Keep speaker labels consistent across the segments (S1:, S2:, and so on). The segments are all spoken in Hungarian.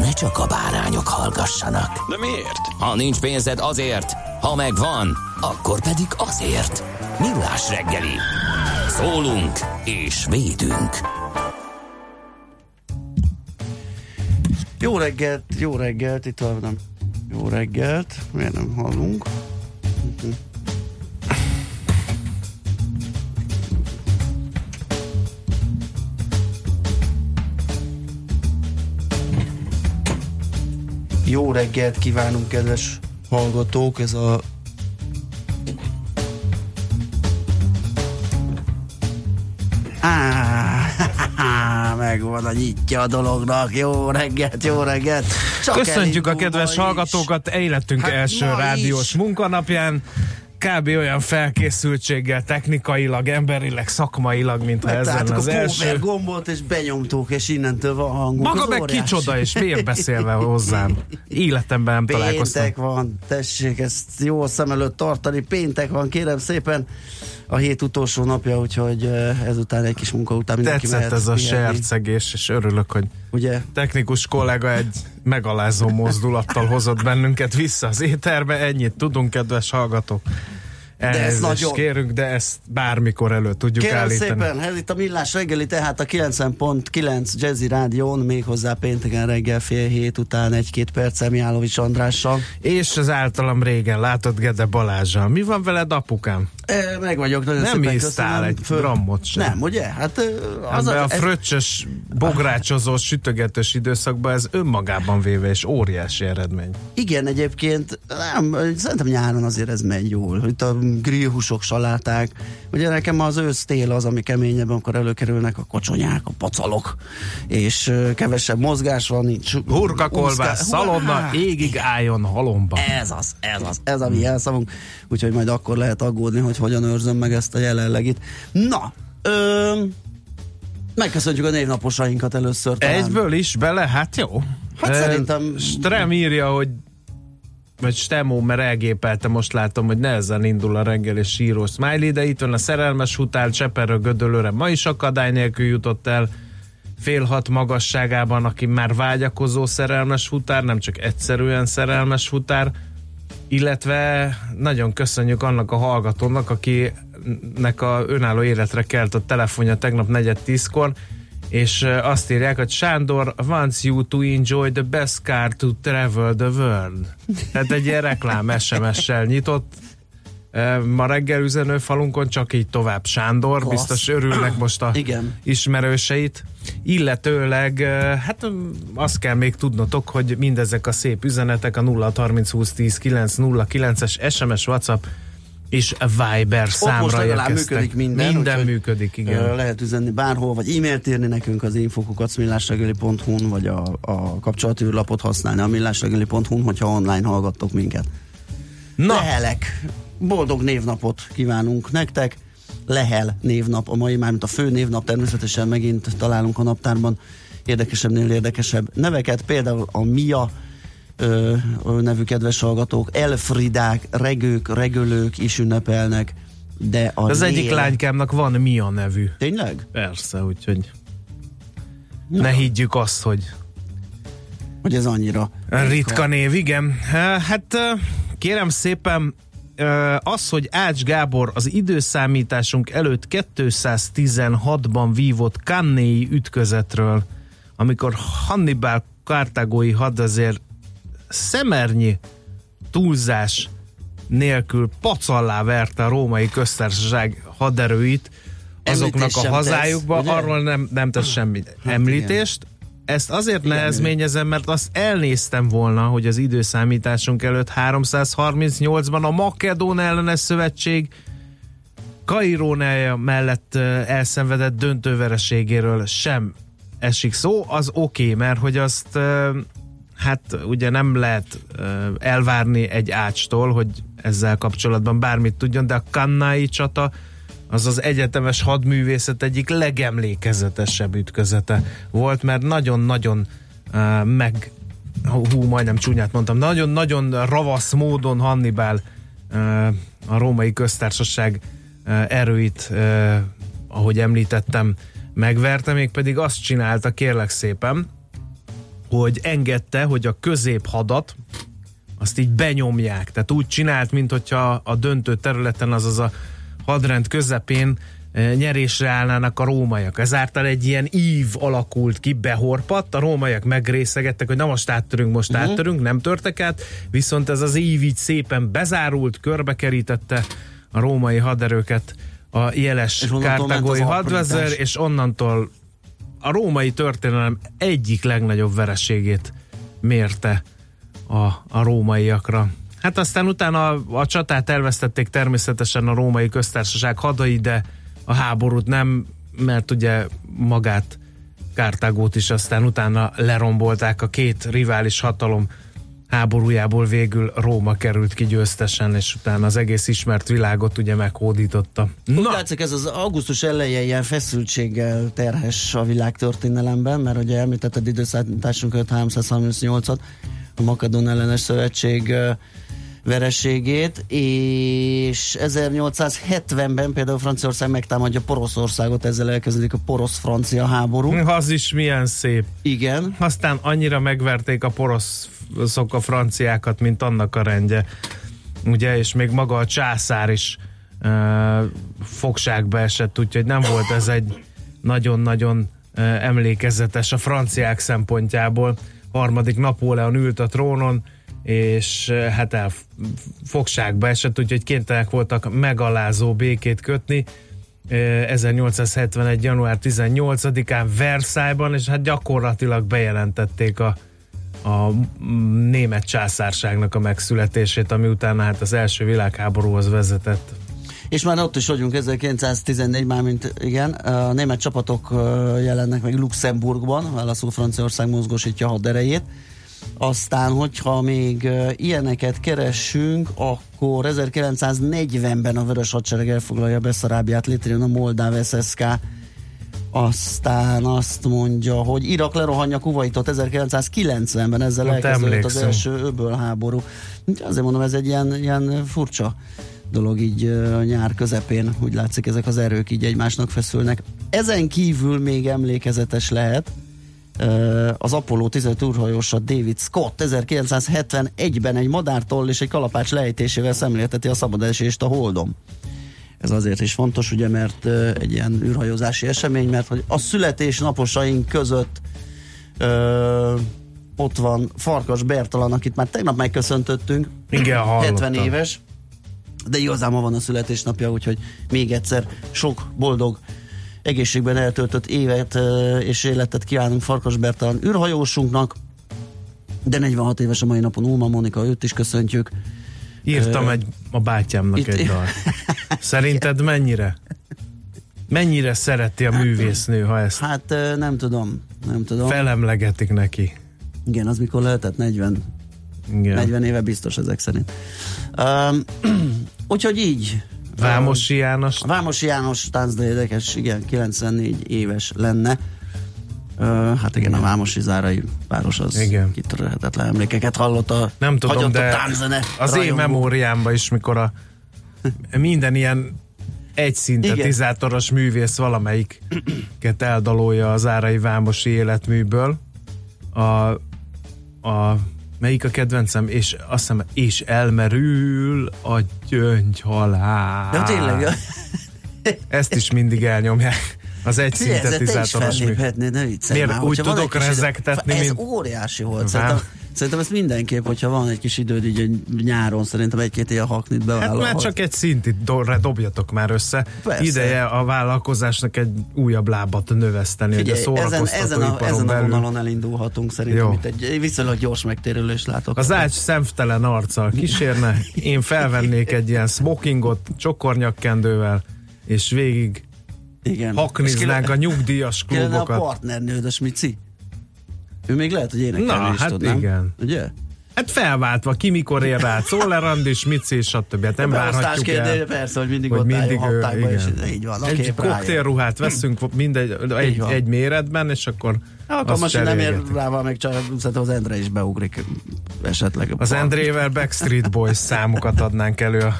S1: ne csak a bárányok hallgassanak.
S2: De miért?
S1: Ha nincs pénzed azért, ha megvan, akkor pedig azért. Millás reggeli. Szólunk és védünk.
S3: Jó reggelt, jó reggelt, itt van. Jó reggelt, miért nem hallunk? Jó reggelt kívánunk, kedves hallgatók, ez a Á, megvan a nyitja a dolognak. Jó reggelt, jó reggelt. Csak
S4: Köszöntjük a kedves hallgatókat életünk
S3: Hát
S4: első rádiós
S3: is.
S4: munkanapján. Kb. olyan felkészültséggel, technikailag, emberileg, szakmailag, mintha ez
S3: Megtaláltuk
S4: lenne
S3: a
S4: az
S3: cover
S4: első.
S3: gombot, és benyomtuk, és innentől van hangunk.
S4: Maga
S3: Az
S4: meg
S3: óriási.
S4: kicsoda, és miért beszélve hozzám? Életemben nem találkoztam.
S3: Péntek van, tessék ezt jól szem előtt tartani. Péntek van, kérem szépen. A hét utolsó napja, úgyhogy eh, ezután egy kis munka után mindenki
S4: Tetszett ez a sercegés, és örülök, hogy
S3: Ugye?
S4: technikus kollega egy megalázó mozdulattal hozott bennünket vissza az éterbe. Ennyit tudunk, kedves hallgatók. Elnézést
S3: nagyon-
S4: kérünk, de ezt bármikor elő tudjuk
S3: Kérem
S4: állítani.
S3: szépen, ez itt a Millás reggeli, tehát a 90.9 Jazzy Rádión, méghozzá pénteken reggel fél hét után egy-két perccel Mihálovics Andrással.
S4: És az általam régen látott Gede Balázsal. Mi van veled, apukám?
S3: E, meg vagyok, nagyon
S4: Nem
S3: szépen
S4: isztál
S3: köszönöm.
S4: egy grammot sem.
S3: Nem, ugye? Hát
S4: Az a, a
S3: ez-
S4: fröccsös, bográcsozós, sütögetős időszakban ez önmagában véve és óriási eredmény.
S3: Igen, egyébként nem, szerintem nyáron azért ez megy jól. Itt a grillhúsok, saláták. Ugye nekem az ősz-tél az, ami keményebb, amikor előkerülnek a kocsonyák, a pacalok, és kevesebb mozgás van, nincs.
S4: Hurka kolbász,
S3: úszká-
S4: szalonna, égig álljon halomba.
S3: Ez az, ez az, ez a mi jelszavunk. Úgyhogy majd akkor lehet aggódni, hogy hogyan őrzöm meg ezt a jelenlegit. Na, ö, megköszöntjük a névnaposainkat először talán.
S4: Egyből is bele? Hát jó.
S3: Hát
S4: Eh,
S3: szerintem-
S4: Strem írja, hogy vagy Stemó, mert elgépelte, most látom, hogy nehezen indul a reggel és síró smiley, de itt van a szerelmes után Cseperő Gödöllőre ma is akadály nélkül jutott el fél hat magasságában, aki már vágyakozó szerelmes futár, nem csak egyszerűen szerelmes futár, illetve nagyon köszönjük annak a hallgatónak, akinek a önálló életre kelt a telefonja tegnap negyed tízkor, és azt írják, hogy Sándor wants you to enjoy the best car to travel the world. Tehát egy ilyen reklám SMS-sel nyitott. Ma reggel üzenőfalunkon csak így tovább Sándor,
S3: Klassz.
S4: biztos örülnek most a
S3: Igen.
S4: ismerőseit. Illetőleg, hát azt kell még tudnotok, hogy mindezek a szép üzenetek a 0 30 20 10 9 es SMS, WhatsApp és Viber
S3: Ott
S4: számra
S3: most legalább
S4: érkeztek.
S3: működik minden.
S4: Minden működik, igen.
S3: Lehet üzenni bárhol, vagy e-mailt írni nekünk az infokukacmillásregeli.hu-n, vagy a, a kapcsolati űrlapot használni a millásregeli.hu-n, hogyha online hallgattok minket.
S4: Na,
S3: Lehelek! Boldog névnapot kívánunk nektek. Lehel névnap, a mai már, mint a fő névnap, természetesen megint találunk a naptárban érdekesebbnél érdekesebb neveket, például a Mia ö, nevű kedves hallgatók, Elfridák, regők, regölők is ünnepelnek, de a
S4: az
S3: Lél-
S4: egyik lánykámnak van Mia nevű.
S3: Tényleg?
S4: Persze, úgyhogy ne higgyük azt, hogy
S3: Hogy ez annyira
S4: ritka név, igen. Hát kérem szépen, az, hogy Ács Gábor az időszámításunk előtt 216-ban vívott Cannéi ütközetről, amikor Hannibal kartágói hadvezér szemernyi túlzás nélkül pacallá verte a római köztársaság haderőit azoknak a hazájukba,
S3: tesz,
S4: arról nem, nem tesz semmi említést. Ezt azért nehezményezem, mert azt elnéztem volna, hogy az időszámításunk előtt 338-ban a Makedón ellenes szövetség Kairónája mellett elszenvedett döntővereségéről sem esik szó, az oké, okay, mert hogy azt hát ugye nem lehet elvárni egy ácstól, hogy ezzel kapcsolatban bármit tudjon, de a kannai csata az az egyetemes hadművészet egyik legemlékezetesebb ütközete volt, mert nagyon-nagyon meg hú, majdnem csúnyát mondtam, nagyon-nagyon ravasz módon Hannibal a római köztársaság erőit, ahogy említettem, megverte, még pedig azt csinálta, kérlek szépen, hogy engedte, hogy a középhadat azt így benyomják. Tehát úgy csinált, mint hogyha a döntő területen, azaz a hadrend közepén eh, nyerésre állnának a rómaiak. Ezáltal egy ilyen ív alakult ki, behorpadt, a rómaiak megrészegettek, hogy na most áttörünk, most uh-huh. áttörünk, nem törtek át, viszont ez az ív így szépen bezárult, körbekerítette a római haderőket a jeles
S3: az
S4: hadvezér, és onnantól a római történelem egyik legnagyobb vereségét mérte a, a rómaiakra. Hát aztán utána a, a csatát elvesztették természetesen a római köztársaság hadai, de a háborút nem, mert ugye magát Kártágót is aztán utána lerombolták a két rivális hatalom háborújából végül Róma került ki győztesen, és utána az egész ismert világot ugye meghódította.
S3: Úgy
S4: Na,
S3: látszik, ez az augusztus eleje ilyen feszültséggel terhes a világtörténelemben, mert ugye említetted időszállításunk 338-at, a Makedon ellenes szövetség vereségét, és 1870-ben például Franciaország megtámadja Poroszországot, ezzel elkezdődik a porosz-francia háború.
S4: az is milyen szép.
S3: Igen,
S4: Aztán annyira megverték a poroszok a franciákat, mint annak a rendje. Ugye, és még maga a császár is uh, fogságba esett, úgyhogy nem volt ez egy nagyon-nagyon uh, emlékezetes a franciák szempontjából. Harmadik Napóleon ült a trónon, és hát el fogságba esett, úgyhogy kénytelenek voltak megalázó békét kötni. Uh, 1871. január 18-án Versailles-ban, és hát gyakorlatilag bejelentették a, a német császárságnak a megszületését, ami utána hát az első világháborúhoz vezetett.
S3: És már ott is vagyunk 1914, mármint igen, a német csapatok jelennek meg Luxemburgban, válaszul Franciaország mozgósítja a haderejét. Aztán, hogyha még ilyeneket keressünk, akkor 1940-ben a Vörös Hadsereg elfoglalja Beszarábiát, létrejön a Moldáv SSK, aztán azt mondja, hogy Irak lerohanja Kuwaitot 1990-ben, ezzel
S4: Ott
S3: elkezdődött az
S4: emlékszem.
S3: első öbölháború. Azért mondom, ez egy ilyen, ilyen furcsa dolog így ö, nyár közepén, úgy látszik ezek az erők így egymásnak feszülnek. Ezen kívül még emlékezetes lehet az Apollo 15 űrhajósa David Scott 1971-ben egy madártoll és egy kalapács lejtésével szemlélteti a szabadesést a Holdon. Ez azért is fontos, ugye, mert egy ilyen űrhajózási esemény, mert hogy a születésnaposaink között ö, ott van Farkas Bertalan, akit már tegnap megköszöntöttünk,
S4: Igen, hallottam.
S3: 70 éves, de igazán ma van a születésnapja, úgyhogy még egyszer sok boldog egészségben eltöltött évet és életet kívánunk Farkas Bertalan űrhajósunknak, de 46 éves a mai napon Ulma Monika, őt is köszöntjük.
S4: Írtam egy, a bátyámnak
S3: itt-
S4: egy dal. Szerinted mennyire? Mennyire szereti a művésznő, ha ezt
S3: Hát nem tudom, nem tudom.
S4: felemlegetik neki?
S3: Igen, az mikor lehetett 40
S4: Igen.
S3: 40 éve biztos ezek szerint. Um, úgyhogy így.
S4: Vámosi János
S3: Vámosi János tánc, de érdekes, igen, 94 éves lenne. Uh, hát igen, a Vámosi Zárai város az
S4: Igen.
S3: kitörhetetlen emlékeket hallott a
S4: Nem tudom, de
S3: a tánczene
S4: az én
S3: rajongók.
S4: memóriámban is, mikor a minden ilyen egy szintetizátoros művész valamelyiket eldalolja az Árai Vámosi életműből. A, a melyik a kedvencem? És azt hiszem, és elmerül a gyöngyhalál.
S3: Ja, tényleg.
S4: Ezt is mindig elnyomják. Az egy
S3: is
S4: szintetizátoros mű. Miért?
S3: már.
S4: Úgy tudok rezegtetni,
S3: Ez
S4: mint-
S3: óriási volt. Szerintem, szerintem ezt mindenképp, hogyha van egy kis időd így egy nyáron, szerintem egy-két ilyen haknit
S4: Hát
S3: bevállal.
S4: már csak egy szintit do- dobjatok már össze.
S3: Persze.
S4: Ideje a vállalkozásnak egy újabb lábat növeszteni, hogy a
S3: Figyelj, ezen, ezen, a, ezen a vonalon elindulhatunk szerintem.
S4: Jó.
S3: Itt egy viszonylag gyors megtérülést látok.
S4: Az ágy szemtelen arccal kísérne, én felvennék egy ilyen smokingot csokornyakkendővel, és végig
S3: Igen. És
S4: hakniznánk a nyugdíjas
S3: ki lenne a
S4: klubokat.
S3: partnernőd, a Smici? Ő még lehet, hogy énekelni
S4: Na,
S3: is
S4: hát
S3: tud, nem?
S4: igen.
S3: Ugye?
S4: Hát felváltva, ki mikor ér rá, Czoller Andis, Mici, stb. Hát nem várhatjuk el.
S3: persze, hogy mindig
S4: hogy
S3: ott
S4: mindig
S3: álljon
S4: ő,
S3: és így van.
S4: Egy koktélruhát veszünk mindegy, egy, egy méretben, és akkor azt
S3: most nem ér rá, meg csak szerintem az Endre is beugrik esetleg.
S4: Az Endrével Backstreet Boys számokat adnánk elő a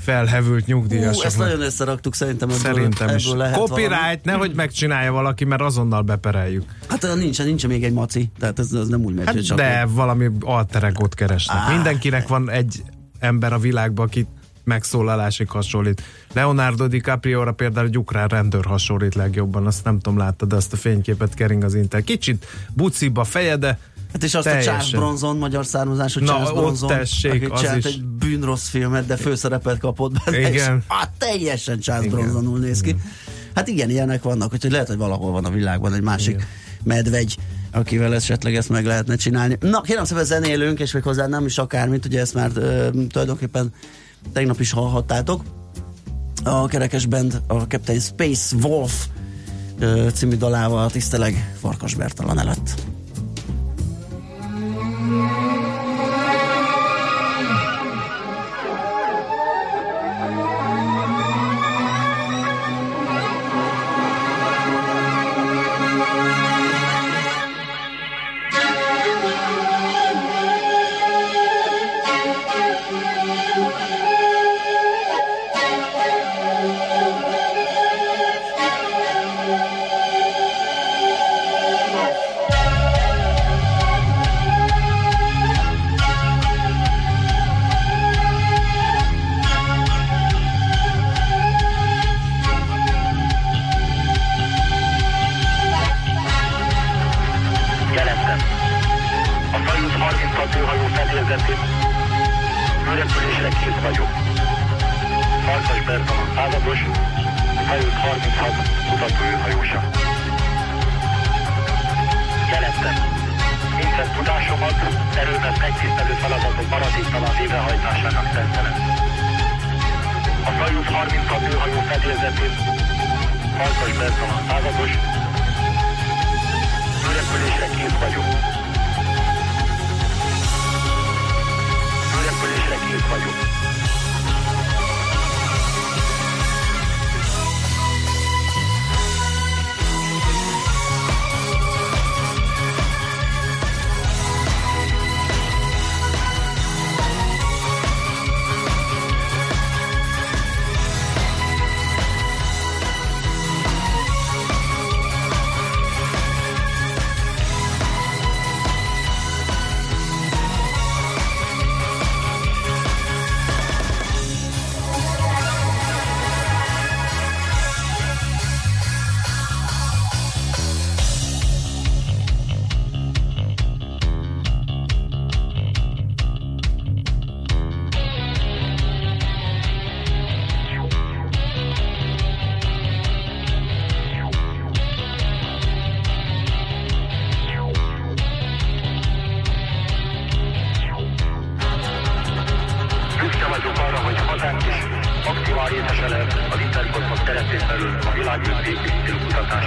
S4: felhevült
S3: Ú, ezt
S4: nyugdíjasoknak.
S3: nagyon összeraktuk, szerintem ebből,
S4: Szerintem is.
S3: ebből lehet valami.
S4: Copyright, nehogy megcsinálja valaki, mert azonnal bepereljük.
S3: Hát nincs, nincs még egy maci, tehát ez, ez nem úgy megy,
S4: Hát de valami alter egót keresnek.
S3: Á.
S4: Mindenkinek van egy ember a világban, aki megszólalásig hasonlít. Leonardo DiCaprio-ra például egy ukrán rendőr hasonlít legjobban, azt nem tudom, láttad, azt a fényképet kering az Inter. Kicsit buciba feje, de
S3: Hát és azt
S4: Teljesen.
S3: a Charles Bronson, magyar származású
S4: Na,
S3: Charles
S4: ott
S3: Bronson,
S4: tessék,
S3: aki
S4: az
S3: csinált
S4: is.
S3: egy bűnrossz filmet, de főszerepet kapott benne,
S4: Igen.
S3: és hát teljesen Charles
S4: Igen.
S3: Bronsonul néz ki. Hát igen, ilyenek vannak, úgyhogy lehet, hogy valahol van a világban egy másik
S4: Igen.
S3: medvegy, akivel esetleg ezt meg lehetne csinálni. Na, kérem szépen zenélünk, és még hozzá nem is akármit, ugye ezt már ö, tulajdonképpen tegnap is hallhattátok. A kerekes band, a Captain Space Wolf ö, című dalával tiszteleg Farkas Bertalan előtt.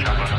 S5: Shut.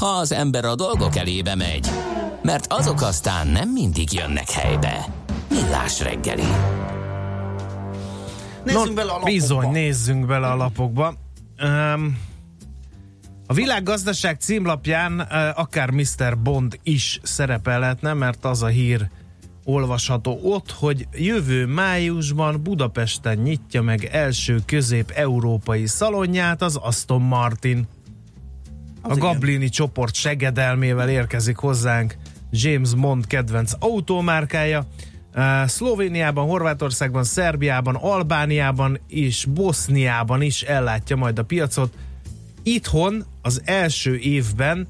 S1: Jobb, ha az ember a dolgok elébe megy, mert azok aztán nem mindig jönnek helybe. Millás reggeli.
S3: Nézzünk bele a lapokba.
S4: Bizony, nézzünk bele a lapokba. Um, a világgazdaság címlapján uh, akár Mr. Bond is szerepelhetne, mert az a hír olvasható ott, hogy jövő májusban Budapesten nyitja meg első közép-európai szalonját az Aston Martin.
S3: Az
S4: a
S3: igen.
S4: Gablini csoport segedelmével érkezik hozzánk James Bond kedvenc autómárkája. Szlovéniában, Horvátországban, Szerbiában, Albániában és Boszniában is ellátja majd a piacot. Itthon az első évben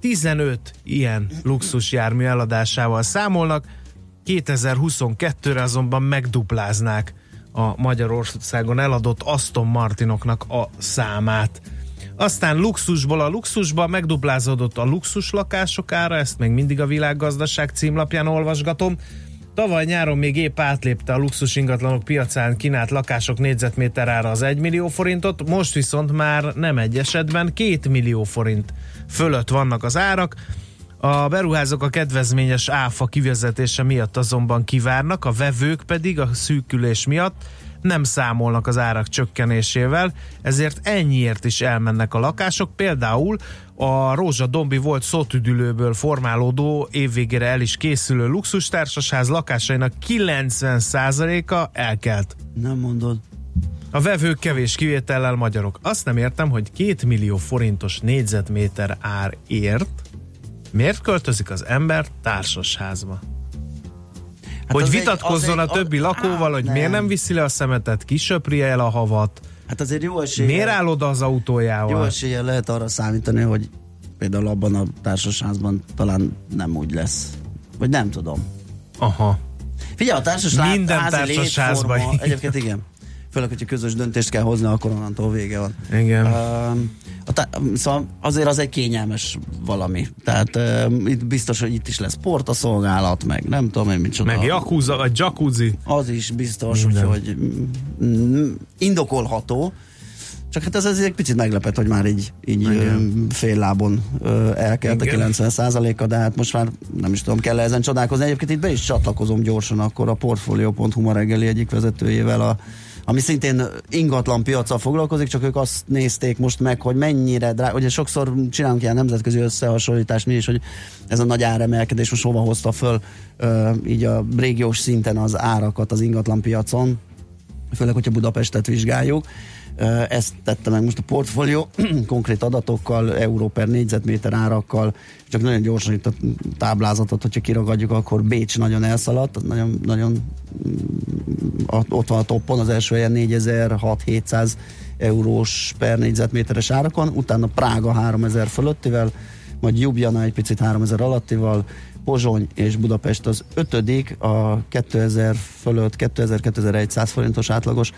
S4: 15 ilyen luxusjármű eladásával számolnak, 2022-re azonban megdupláznák a Magyarországon eladott Aston Martinoknak a számát. Aztán luxusból a luxusba megduplázódott a luxus lakások ára, ezt még mindig a világgazdaság címlapján olvasgatom. Tavaly nyáron még épp átlépte a luxus ingatlanok piacán kínált lakások négyzetméter ára az 1 millió forintot, most viszont már nem egy esetben 2 millió forint fölött vannak az árak. A beruházók a kedvezményes áfa kivezetése miatt azonban kivárnak, a vevők pedig a szűkülés miatt nem számolnak az árak csökkenésével, ezért ennyiért is elmennek a lakások. Például a Rózsa Dombi volt szótüdülőből formálódó évvégére el is készülő luxustársaság lakásainak 90%-a elkelt.
S3: Nem mondod.
S4: A vevők kevés kivétellel magyarok. Azt nem értem, hogy két millió forintos négyzetméter árért miért költözik az ember társasházba?
S3: Hát
S4: hogy vitatkozzon
S3: egy-
S4: a többi
S3: az-
S4: lakóval, hogy
S3: Á,
S4: miért nem viszi le a szemetet, kisöpri el a havat,
S3: Hát azért jó esélye,
S4: miért áll oda az
S3: jó
S4: autójával.
S3: esélye lehet arra számítani, hogy például abban a társasházban talán nem úgy lesz. Vagy nem tudom.
S4: Aha.
S3: Figyelj, a társasház
S4: Minden társasházban.
S3: Egyébként igen. Főleg, hogyha közös döntést kell hozni, akkor onnantól vége van.
S4: Igen.
S3: A tá- szóval azért az egy kényelmes valami. Tehát um, itt biztos, hogy itt is lesz portaszolgálat, meg nem tudom én micsoda.
S4: Meg jakuza, vagy jacuzzi.
S3: Az is biztos,
S4: Minden.
S3: hogy mm, indokolható. Csak hát ez azért egy picit meglepett, hogy már így, így fél lábon elkelt a
S4: Igen.
S3: 90 a de hát most már nem is tudom, kell ezen csodálkozni. Egyébként itt be is csatlakozom gyorsan akkor a Portfolio.hu ma reggeli egyik vezetőjével, a, ami szintén ingatlan piacsal foglalkozik, csak ők azt nézték most meg, hogy mennyire drága, ugye sokszor csinálunk ilyen nemzetközi összehasonlítást mi is, hogy ez a nagy áremelkedés most hova hozta föl ö, így a régiós szinten az árakat az ingatlan piacon, főleg, hogyha Budapestet vizsgáljuk. Ezt tette meg most a portfólió, konkrét adatokkal, euró per négyzetméter árakkal, csak nagyon gyorsan itt a táblázatot, hogyha kiragadjuk, akkor Bécs nagyon elszaladt, nagyon, nagyon mm, ott van a toppon, az első helyen 4600-700 eurós per négyzetméteres árakon, utána Prága 3000 fölöttivel, majd Ljubljana egy picit 3000 alattival, Pozsony és Budapest az ötödik, a 2000 fölött 2000-2100 forintos átlagos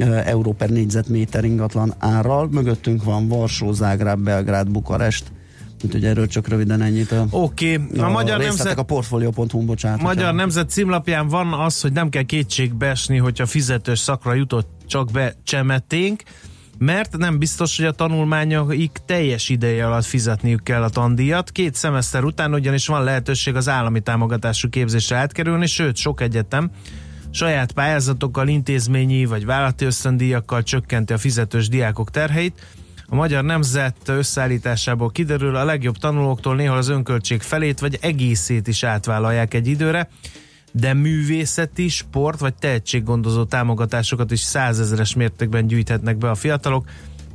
S3: euró per négyzetméter ingatlan árral. Mögöttünk van Varsó, Zágráb, Belgrád, Bukarest. Úgyhogy erről csak röviden ennyit. A,
S4: Oké, okay. a, Magyar
S3: részletek
S4: Nemzet
S3: a portfolio.hu, bocsánat.
S4: Magyar
S3: hogyha-
S4: Nemzet címlapján van az, hogy nem kell kétségbe esni, hogyha fizetős szakra jutott csak be csemetténk, mert nem biztos, hogy a tanulmányaik teljes ideje alatt fizetniük kell a tandíjat. Két szemeszter után ugyanis van lehetőség az állami támogatású képzésre átkerülni, sőt, sok egyetem saját pályázatokkal, intézményi vagy vállalati ösztöndíjakkal csökkenti a fizetős diákok terheit. A Magyar Nemzet összeállításából kiderül, a legjobb tanulóktól néha az önköltség felét vagy egészét is átvállalják egy időre, de művészeti, sport vagy tehetséggondozó támogatásokat is százezeres mértékben gyűjthetnek be a fiatalok.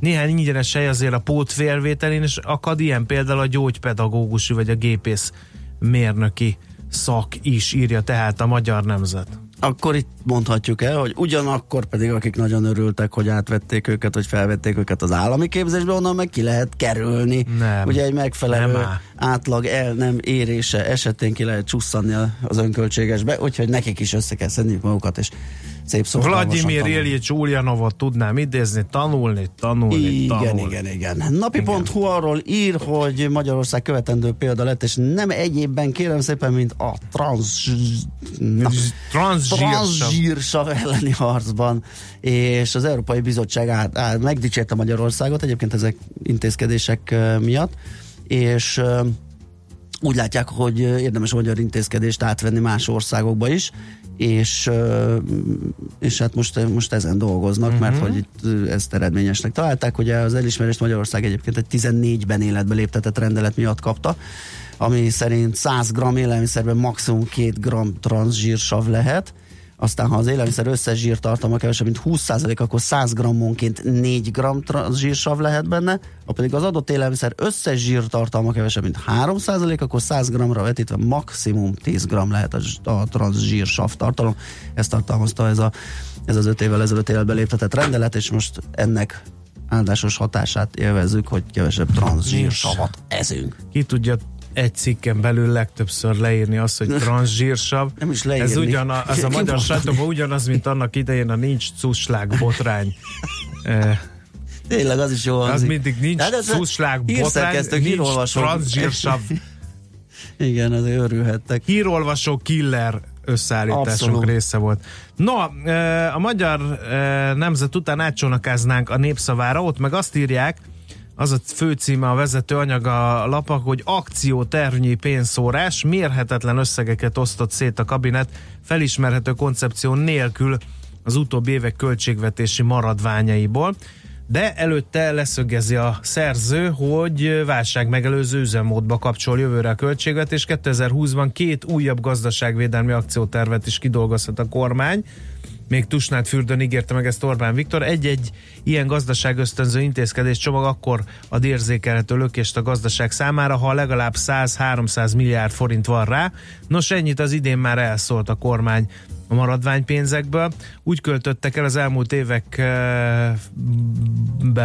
S4: Néhány ingyenes hely azért a pótfélvételén is akad, ilyen például a gyógypedagógusi vagy a gépész mérnöki szak is írja tehát a Magyar Nemzet.
S3: Akkor itt mondhatjuk el, hogy ugyanakkor pedig akik nagyon örültek, hogy átvették őket, hogy felvették őket az állami képzésbe, onnan meg ki lehet kerülni.
S4: Nem.
S3: Ugye egy megfelelő
S4: Nem áll.
S3: átlag el nem érése esetén ki lehet csusszanni az önköltségesbe, úgyhogy nekik is össze kell szedniük magukat, és szép szó.
S4: Vladimir Ilyics Ulyanovot tudnám idézni, tanulni, tanulni,
S3: Igen,
S4: tanulni.
S3: igen, igen. Napi.hu arról ír, hogy Magyarország követendő példa lett, és nem egyébben kérem szépen, mint a trans...
S4: Transzsírsav.
S3: elleni harcban, és az Európai Bizottság át, át, megdicsérte Magyarországot egyébként ezek intézkedések miatt, és úgy látják, hogy érdemes a magyar intézkedést átvenni más országokba is, és, és hát most, most ezen dolgoznak, uh-huh. mert hogy itt ö, ezt eredményesnek találták. Ugye az elismerést Magyarország egyébként egy 14-ben életbe léptetett rendelet miatt kapta, ami szerint 100 g élelmiszerben maximum 2 g transzsírsav lehet, aztán ha az élelmiszer összes zsírtartalma kevesebb, mint 20%, akkor 100 grammonként 4 g zsírsav lehet benne, ha pedig az adott élelmiszer összes zsírtartalma kevesebb, mint 3%, akkor 100 g-ra vetítve maximum 10 g lehet a, a transzsírsav tartalom. Ezt tartalmazta ez, a, ez az 5 évvel ezelőtt életbe léptetett rendelet, és most ennek áldásos hatását élvezzük, hogy kevesebb transzsírsavat ezünk.
S4: Ki tudja egy cikken belül legtöbbször leírni azt, hogy transzsírsav.
S3: Nem is leírni.
S4: Ez ugyan a, az a magyar sajtóban ugyanaz, mint annak idején a nincs cuslág botrány. Eh,
S3: Tényleg az is jó
S4: az
S3: hangzik.
S4: mindig nincs
S3: Hát
S4: cuslág botrány, nincs transzsírsav.
S3: Igen, azért örülhettek.
S4: hírolvasó killer összeállításunk
S3: Abszolút.
S4: része volt. No, eh, a magyar eh, nemzet után átcsónakáznánk a népszavára, ott meg azt írják, az a főcíme a vezető anyaga lapak, hogy akciótervnyi pénzszórás, mérhetetlen összegeket osztott szét a kabinet, felismerhető koncepció nélkül az utóbbi évek költségvetési maradványaiból. De előtte leszögezi a szerző, hogy válság megelőző üzemmódba kapcsol jövőre a költségvet, és 2020-ban két újabb gazdaságvédelmi akciótervet is kidolgozhat a kormány. Még Tusnád fürdőn ígérte meg ezt Orbán Viktor. Egy-egy ilyen gazdaság ösztönző intézkedés csomag akkor ad érzékelhető lökést a gazdaság számára, ha legalább 100-300 milliárd forint van rá. Nos, ennyit az idén már elszólt a kormány a maradványpénzekből. Úgy költöttek el az elmúlt években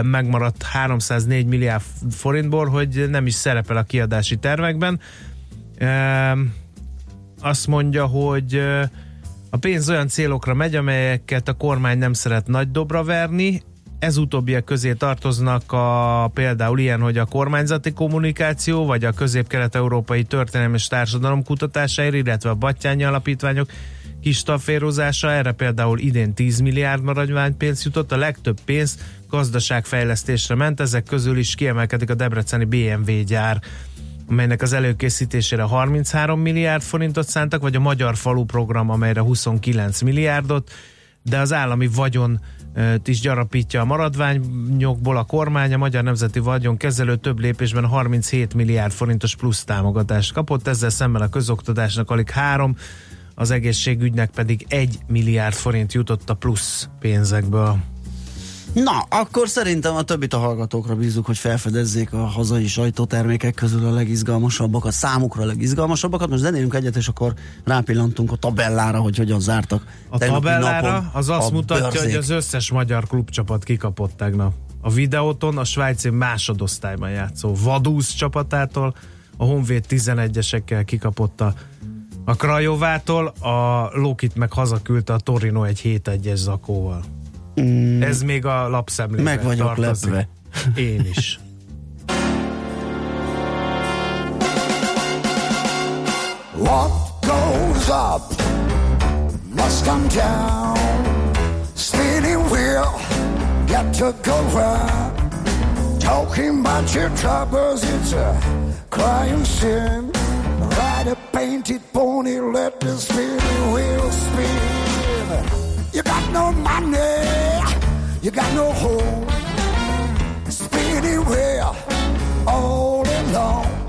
S4: megmaradt 304 milliárd forintból, hogy nem is szerepel a kiadási tervekben. Azt mondja, hogy ö, a pénz olyan célokra megy, amelyeket a kormány nem szeret nagy dobra verni, ez utóbbiak közé tartoznak a, például ilyen, hogy a kormányzati kommunikáció, vagy a közép-kelet-európai történelmi és társadalom kutatásáért, illetve a Battyányi alapítványok kis staférozása, erre például idén 10 milliárd maradványpénz jutott, a legtöbb pénz gazdaságfejlesztésre ment, ezek közül is kiemelkedik a debreceni BMW gyár, amelynek az előkészítésére 33 milliárd forintot szántak, vagy a Magyar Falu program, amelyre 29 milliárdot, de az állami vagyon is gyarapítja a maradványokból a kormány, a Magyar Nemzeti Vagyon kezelő több lépésben 37 milliárd forintos plusz támogatást kapott, ezzel szemben a közoktatásnak alig három, az egészségügynek pedig 1 milliárd forint jutott a plusz pénzekből.
S3: Na, akkor szerintem a többit a hallgatókra bízunk, hogy felfedezzék a hazai sajtótermékek közül a legizgalmasabbakat, számukra a legizgalmasabbakat. Most zenélünk egyet, és akkor rápillantunk a tabellára, hogy hogyan zártak.
S4: A tabellára az azt mutatja,
S3: bőrzék.
S4: hogy az összes magyar klubcsapat kikapott tegnap. A videóton a svájci másodosztályban játszó Vadúsz csapatától, a Honvéd 11-esekkel kikapott a, a Krajovától, a Lokit meg hazaküldte a Torino egy 7-1-es zakóval. Mm. Ez még a lapszemlében
S3: Meg vagyok
S4: tartozik.
S3: lepve.
S4: Én is.
S6: What goes up must come down. Spinning wheel, got to go round. Talking about your troubles, it's a crying sin. Ride a painted pony, let the spinning wheel spin. You got no money, you got no home. Spinning wheel, all alone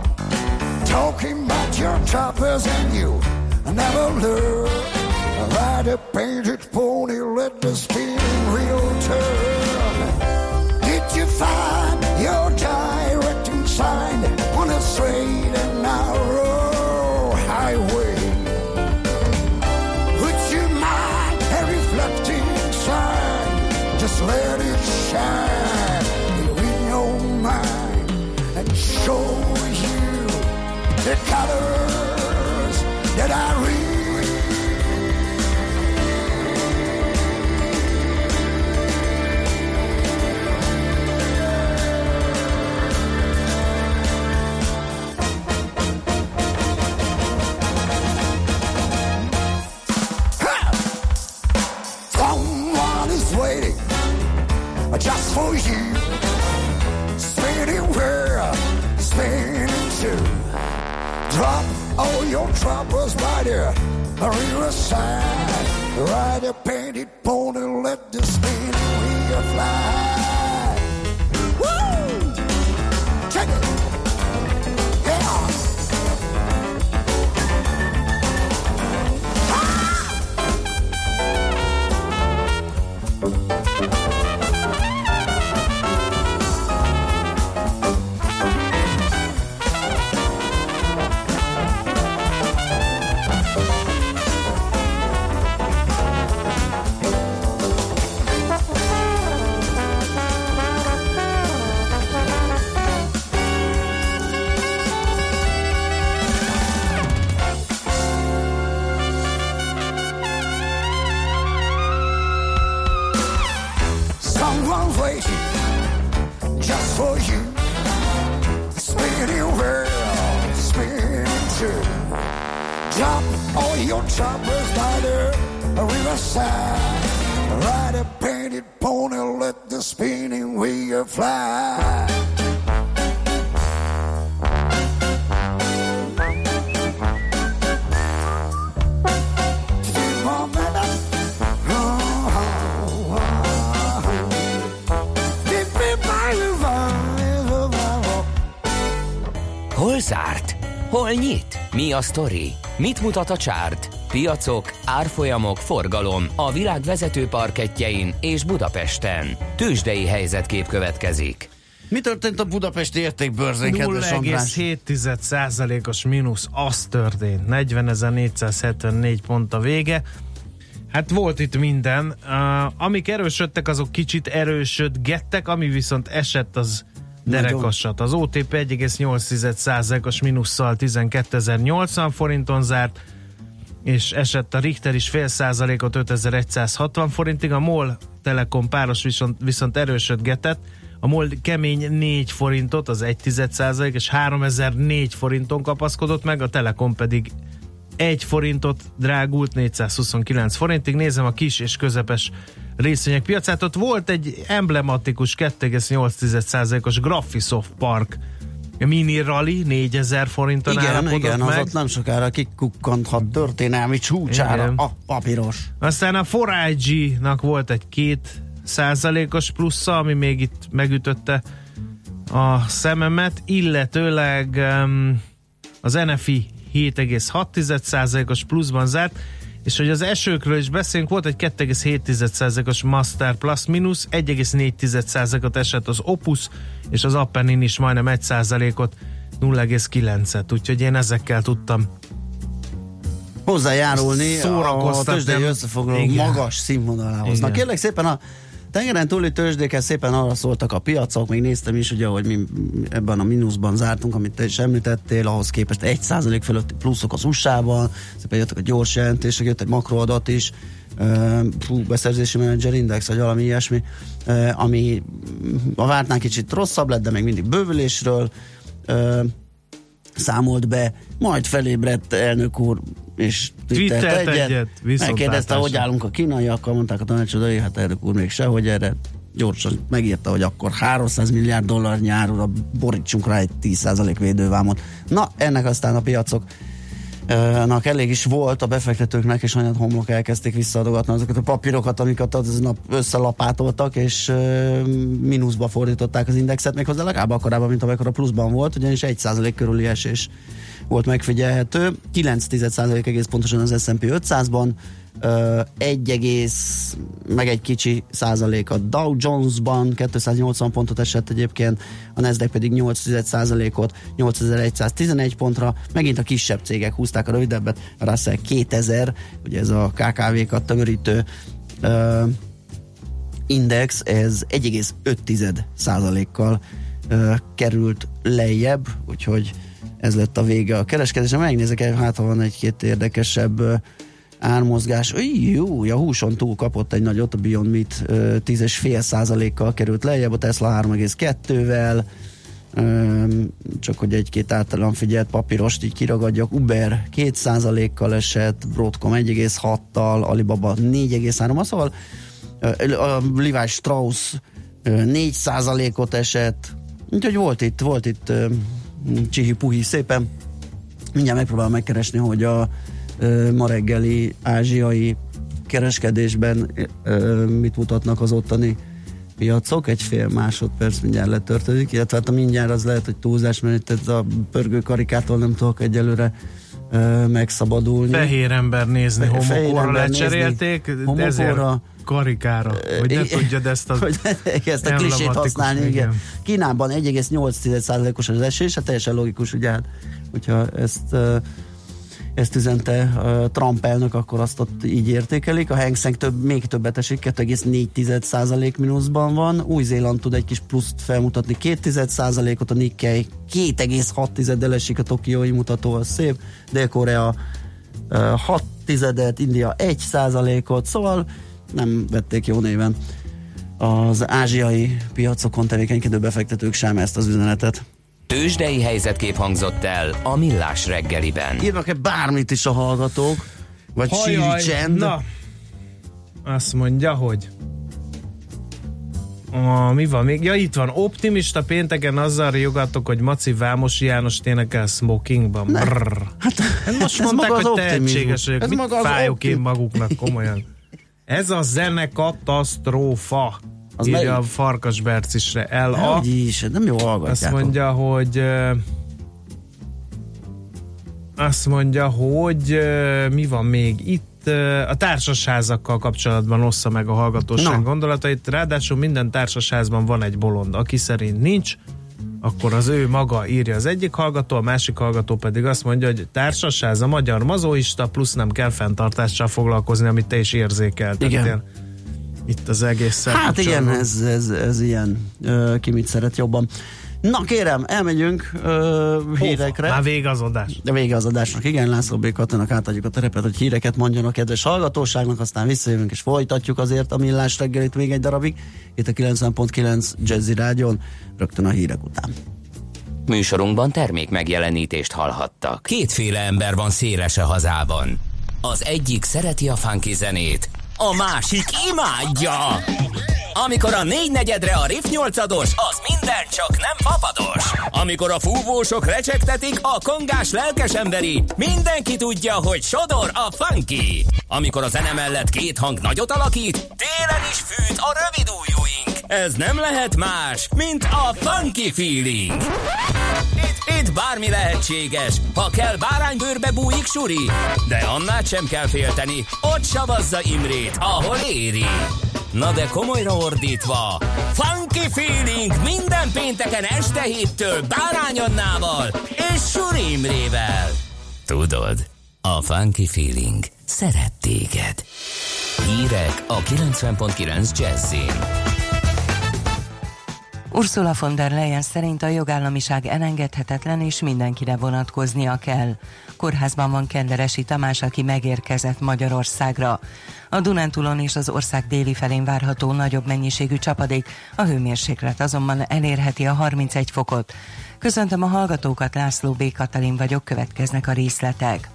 S6: talking about your troubles and you never learn. Ride a painted pony, let the spinning wheel turn. Did you find your directing sign for you. Spinning where, spinning to. Drop all your troubles by the riverside. Ride a painted pony, let the spinning wheel fly. Woo!
S1: Mi a sztori? Mit mutat a csárt? Piacok, árfolyamok, forgalom a világ vezető parketjein és Budapesten. Tősdei helyzetkép következik.
S3: Mi történt a budapesti értékbőrzén, kedves András?
S4: 0,7%-os mínusz, az történt. 40.474 pont a vége. Hát volt itt minden. Uh, amik erősödtek, azok kicsit erősödgettek, ami viszont esett, az derekasat. Az OTP 1,8%-os mínusszal 12.080 forinton zárt, és esett a Richter is fél százalékot 5160 forintig, a MOL Telekom páros viszont, viszont erősödgetett, a MOL kemény 4 forintot, az 1 százalék, és 3004 forinton kapaszkodott meg, a Telekom pedig 1 forintot drágult 429 forintig. Nézem a kis és közepes részvények piacát. Ott volt egy emblematikus 2,8%-os Graphisoft Park mini rally 4000 forinton
S3: Igen, igen, az
S4: meg.
S3: ott nem sokára kikukkanthat történelmi csúcsára
S4: Igen.
S3: a papíros.
S4: Aztán a 4IG-nak volt egy két százalékos plusza, ami még itt megütötte a szememet, illetőleg um, az NFI 7,6%-os pluszban zárt, és hogy az esőkről is beszélünk, volt egy 2,7%-os Master Plus mínusz, 1,4%-ot esett az Opus, és az Appenin is majdnem 1%-ot, 0,9-et, úgyhogy én ezekkel tudtam
S3: hozzájárulni a tőzsdei összefoglaló magas színvonalához. Na
S4: Igen.
S3: kérlek szépen a tengeren túli tőzsdékhez szépen arra szóltak a piacok, még néztem is, ugye, hogy mi ebben a mínuszban zártunk, amit te is említettél, ahhoz képest 1% fölötti pluszok az USA-ban, szépen jöttek a gyors jelentések, jött egy makroadat is, fú, beszerzési menedzser index, vagy valami ilyesmi, ami a vártnál kicsit rosszabb lett, de még mindig bővülésről számolt be, majd felébredt elnök úr, és twittert egyet,
S4: egyet,
S3: megkérdezte, hogy állunk a kínaiakkal, mondták a tanácsadói, hát elnök úr még sehogy erre. Gyorsan megírta, hogy akkor 300 milliárd dollár nyárúra borítsunk rá egy 10% védővámot. Na, ennek aztán a piacok nak elég is volt a befektetőknek, és olyan homlok elkezdték visszaadogatni azokat a papírokat, amiket az nap összelapátoltak, és uh, mínuszba fordították az indexet, méghozzá legalább akkorában, mint amikor a pluszban volt, ugyanis 1% körüli esés volt megfigyelhető. 9 egész pontosan az S&P 500-ban, uh, 1, egész, meg egy kicsi százalék a Dow Jones-ban, 280 pontot esett egyébként, a Nasdaq pedig 8 százalékot, 8111 pontra, megint a kisebb cégek húzták a rövidebbet, a Russell 2000, ugye ez a KKV-kat tömörítő uh, index, ez 1,5 százalékkal uh, került lejjebb, úgyhogy ez lett a vége a kereskedésre. Megnézek, hát ha van egy-két érdekesebb ármozgás. Jó, a húson túl kapott egy nagyot, a Beyond Meat ö, 10,5 százalékkal került lejjebb, a Tesla 3,2-vel, Öm, csak hogy egy-két általán figyelt papírost így kiragadjak, Uber 2%-kal esett, Broadcom 1,6-tal, Alibaba 4,3-al, szóval a Levi Strauss ö, 4%-ot esett, úgyhogy volt itt, volt itt csihi-puhi szépen. Mindjárt megpróbálom megkeresni, hogy a ö, ma reggeli ázsiai kereskedésben mit mutatnak az ottani piacok, egy fél másodperc mindjárt letörtődik, illetve hát a mindjárt az lehet, hogy túlzás, mert itt a pörgő karikától nem tudok egyelőre ö, megszabadulni.
S4: Fehér ember nézni, homokóra lecserélték, homokóra, ezért karikára, hogy ne tudjad ezt a
S3: hogy ezt a klisét használni, igen.
S4: igen.
S3: Kínában 1,8%-os az esés, hát teljesen logikus, ugye hát, hogyha ezt ezt üzente Trump elnök, akkor azt ott így értékelik. A Hang Seng több, még többet esik, 2,4% mínuszban van. Új-Zéland tud egy kis pluszt felmutatni, 2%-ot a Nikkei, 2,6-del esik a tokiói mutató, az szép. Dél-Korea uh, 6 tizedet, India 1%-ot, szóval nem vették jó néven az ázsiai piacokon tevékenykedő befektetők sem ezt az üzenetet.
S1: Tőzsdei helyzetkép hangzott el a Millás reggeliben.
S3: Írnak-e bármit is a hallgatók? Vagy
S4: Hajaj,
S3: csend?
S4: Na, azt mondja, hogy a, mi van még? Ja, itt van. Optimista pénteken azzal riogatok, hogy Maci Vámosi János énekel smokingban.
S3: Ne.
S4: Brrr.
S3: Hát,
S4: Most
S3: ez
S4: mondták,
S3: maga az
S4: hogy tehetséges vagyok. Mit fájok én
S3: optim-
S4: maguknak komolyan? Ez a zene katasztrófa.
S3: Az
S4: írja
S3: melyik?
S4: a Farkas Bercisre. El a...
S3: Hogy is, nem jó
S4: Azt
S3: hallgatjátok.
S4: mondja, hogy azt mondja, hogy mi van még itt a társasházakkal kapcsolatban ossza meg a hallgatóság
S3: Na.
S4: gondolatait. Ráadásul minden társasházban van egy bolond, aki szerint nincs, akkor az ő maga írja az egyik hallgató, a másik hallgató pedig azt mondja, hogy társasház a magyar mazoista, plusz nem kell fenntartással foglalkozni, amit te is érzékeltél.
S3: Igen.
S4: Ilyen, Itt az egész
S3: Hát igen, ez, ez, ez ilyen. Ö, ki mit szeret jobban. Na kérem, elmegyünk ö, hírekre.
S4: Már végazodás.
S3: De vége az adásnak, igen, László B. Katanak átadjuk a terepet, hogy híreket mondjon a kedves hallgatóságnak, aztán visszajövünk és folytatjuk azért a millás reggelit még egy darabig. Itt a 90.9 Jazzy Rádion, rögtön a hírek után.
S1: Műsorunkban termék megjelenítést hallhattak. Kétféle ember van széles a hazában. Az egyik szereti a funky zenét, a másik imádja. Amikor a négy negyedre a riff nyolcados, az minden csak nem papados. Amikor a fúvósok recsegtetik, a kongás lelkes emberi, mindenki tudja, hogy sodor a funky. Amikor a zene mellett két hang nagyot alakít, télen is fűt a rövid ujjúink. Ez nem lehet más, mint a funky feeling. Itt, itt bármi lehetséges, ha kell báránybőrbe bújik suri, de annál sem kell félteni, ott savazza Imrét, ahol éri. Na de komolyra ordítva, Funky Feeling minden pénteken este héttől Bárány Annával és Suri Imrével. Tudod, a Funky Feeling szeret téged. Hírek a 90.9 Jazzin.
S7: Ursula von der Leyen szerint a jogállamiság elengedhetetlen és mindenkire vonatkoznia kell. Kórházban van Kenderesi Tamás, aki megérkezett Magyarországra. A Dunántúlon és az ország déli felén várható nagyobb mennyiségű csapadék, a hőmérséklet azonban elérheti a 31 fokot. Köszöntöm a hallgatókat, László B. Katalin vagyok, következnek a részletek.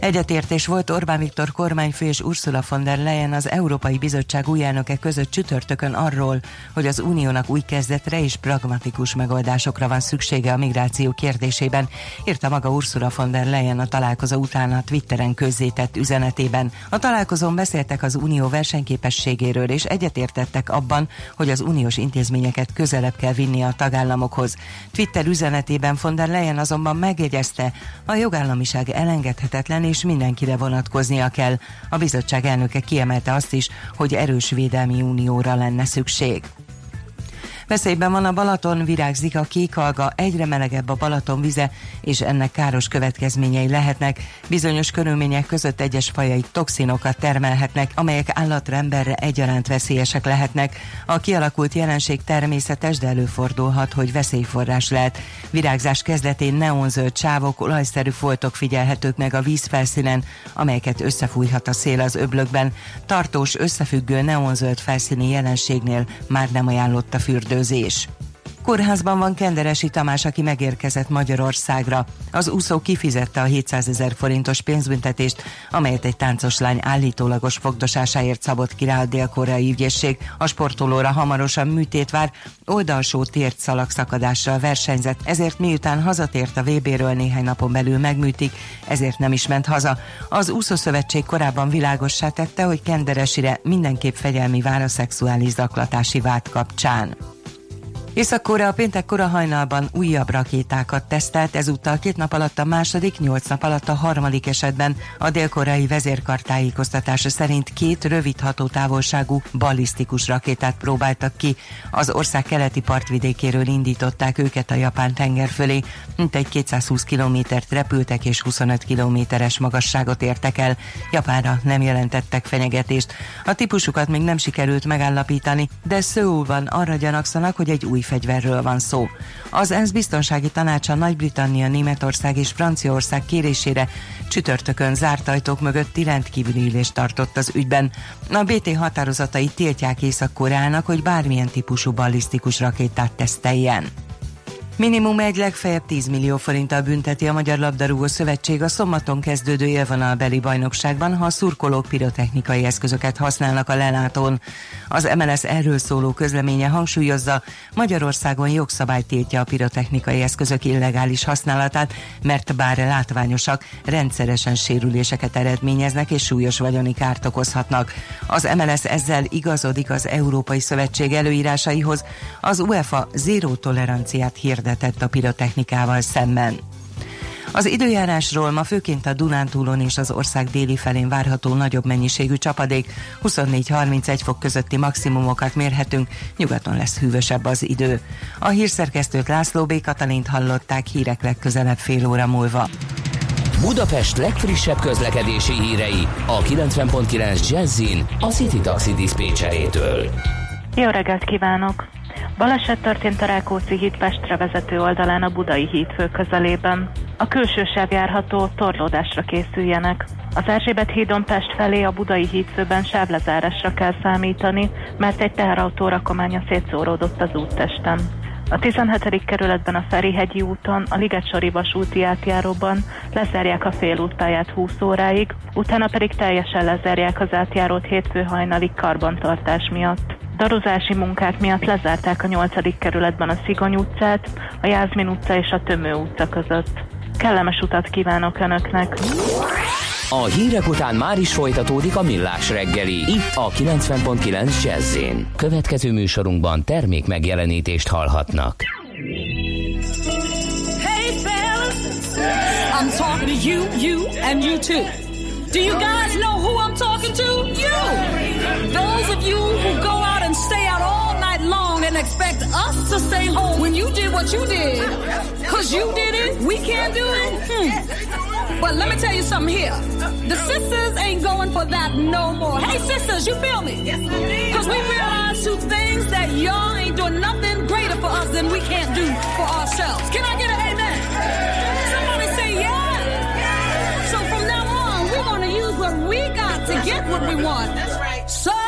S7: Egyetértés volt Orbán Viktor kormányfő és Ursula von der Leyen az Európai Bizottság új elnöke között csütörtökön arról, hogy az uniónak új kezdetre és pragmatikus megoldásokra van szüksége a migráció kérdésében, írta maga Ursula von der Leyen a találkozó után a Twitteren közzétett üzenetében. A találkozón beszéltek az unió versenyképességéről és egyetértettek abban, hogy az uniós intézményeket közelebb kell vinni a tagállamokhoz. Twitter üzenetében von der Leyen azonban megjegyezte, a jogállamiság elengedhetetlen és mindenkire vonatkoznia kell. A bizottság elnöke kiemelte azt is, hogy erős védelmi unióra lenne szükség. Veszélyben van a Balaton, virágzik a kékalga, egyre melegebb a Balaton vize, és ennek káros következményei lehetnek. Bizonyos körülmények között egyes fajai toxinokat termelhetnek, amelyek állatra emberre egyaránt veszélyesek lehetnek. A kialakult jelenség természetes, de előfordulhat, hogy veszélyforrás lehet. Virágzás kezdetén neonzöld sávok, olajszerű foltok figyelhetők meg a vízfelszínen, amelyeket összefújhat a szél az öblökben. Tartós, összefüggő neonzöld felszíni jelenségnél már nem ajánlott a fürdőzés. Kórházban van Kenderesi Tamás, aki megérkezett Magyarországra. Az úszó kifizette a 700 ezer forintos pénzbüntetést, amelyet egy táncos lány állítólagos fogdosásáért szabott ki rá a dél-koreai ügyészség. A sportolóra hamarosan műtét vár, oldalsó tért szalagszakadással versenyzett, ezért miután hazatért a VB-ről néhány napon belül megműtik, ezért nem is ment haza. Az úszószövetség korábban világossá tette, hogy Kenderesire mindenképp fegyelmi vár a szexuális zaklatási vád kapcsán. Észak-Korea péntek kora hajnalban újabb rakétákat tesztelt, ezúttal két nap alatt a második, nyolc nap alatt a harmadik esetben a dél-koreai vezérkar tájékoztatása szerint két rövid hatótávolságú ballisztikus rakétát próbáltak ki. Az ország keleti partvidékéről indították őket a japán tenger fölé, mintegy 220 kilométert repültek és 25 kilométeres magasságot értek el. Japánra nem jelentettek fenyegetést. A típusukat még nem sikerült megállapítani, de Szöulban arra gyanakszanak, hogy egy új fegyverről van szó. Az ENSZ biztonsági tanácsa Nagy-Britannia, Németország és Franciaország kérésére csütörtökön zárt ajtók mögött rendkívüli ülést tartott az ügyben. A BT határozatai tiltják Észak-Koreának, hogy bármilyen típusú ballisztikus rakétát teszteljen. Minimum egy legfeljebb 10 millió forinttal bünteti a Magyar Labdarúgó Szövetség a szombaton kezdődő élvonalbeli bajnokságban, ha a szurkolók pirotechnikai eszközöket használnak a lelátón. Az MLS erről szóló közleménye hangsúlyozza, Magyarországon jogszabály tiltja a pirotechnikai eszközök illegális használatát, mert bár látványosak, rendszeresen sérüléseket eredményeznek és súlyos vagyoni kárt okozhatnak. Az MLS ezzel igazodik az Európai Szövetség előírásaihoz, az UEFA zéró toleranciát hirdet hirdetett a pirotechnikával szemben. Az időjárásról ma főként a Dunántúlon és az ország déli felén várható nagyobb mennyiségű csapadék, 24-31 fok közötti maximumokat mérhetünk, nyugaton lesz hűvösebb az idő. A hírszerkesztőt László B. Katalint hallották hírek legközelebb fél óra múlva.
S1: Budapest legfrissebb közlekedési hírei a 90.9 Jazzin a City Taxi Dispécsejétől.
S8: Jó reggelt kívánok! Baleset történt a Rákóczi híd Pestre vezető oldalán a Budai hídfő közelében. A külső sáv járható, torlódásra készüljenek. Az Erzsébet hídon Pest felé a Budai hídfőben sávlezárásra kell számítani, mert egy teherautó rakománya szétszóródott az úttesten. A 17. kerületben a Ferihegyi úton, a Ligetsori vasúti átjáróban lezárják a félútpályát 20 óráig, utána pedig teljesen lezárják az átjárót hétfő hajnalig karbantartás miatt. Darozási munkák miatt lezárták a 8. kerületben a Szigony utcát, a Jászmin utca és a Tömő utca között. Kellemes utat kívánok Önöknek!
S1: A hírek után már is folytatódik a millás reggeli, itt a 90.9 jazz Következő műsorunkban termék megjelenítést hallhatnak.
S9: Hey fellas, I'm talking to you, you and you too. Do you guys know who I'm talking to? You! Those of you who go expect us to stay home when you did what you did. Cause you did it, we can't do it. Hmm. But let me tell you something here. The sisters ain't going for that no more. Hey sisters, you feel me? Yes, Cause we realize two things that y'all ain't doing nothing greater for us than we can't do for ourselves. Can I get an amen? Somebody say yeah. So from now on, we're gonna use what we got to get what we want. That's right. So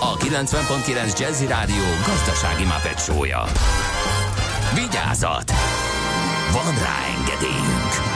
S1: a 90.9 Jazzy Rádió gazdasági mapetsója. Vigyázat! Van rá engedélyünk!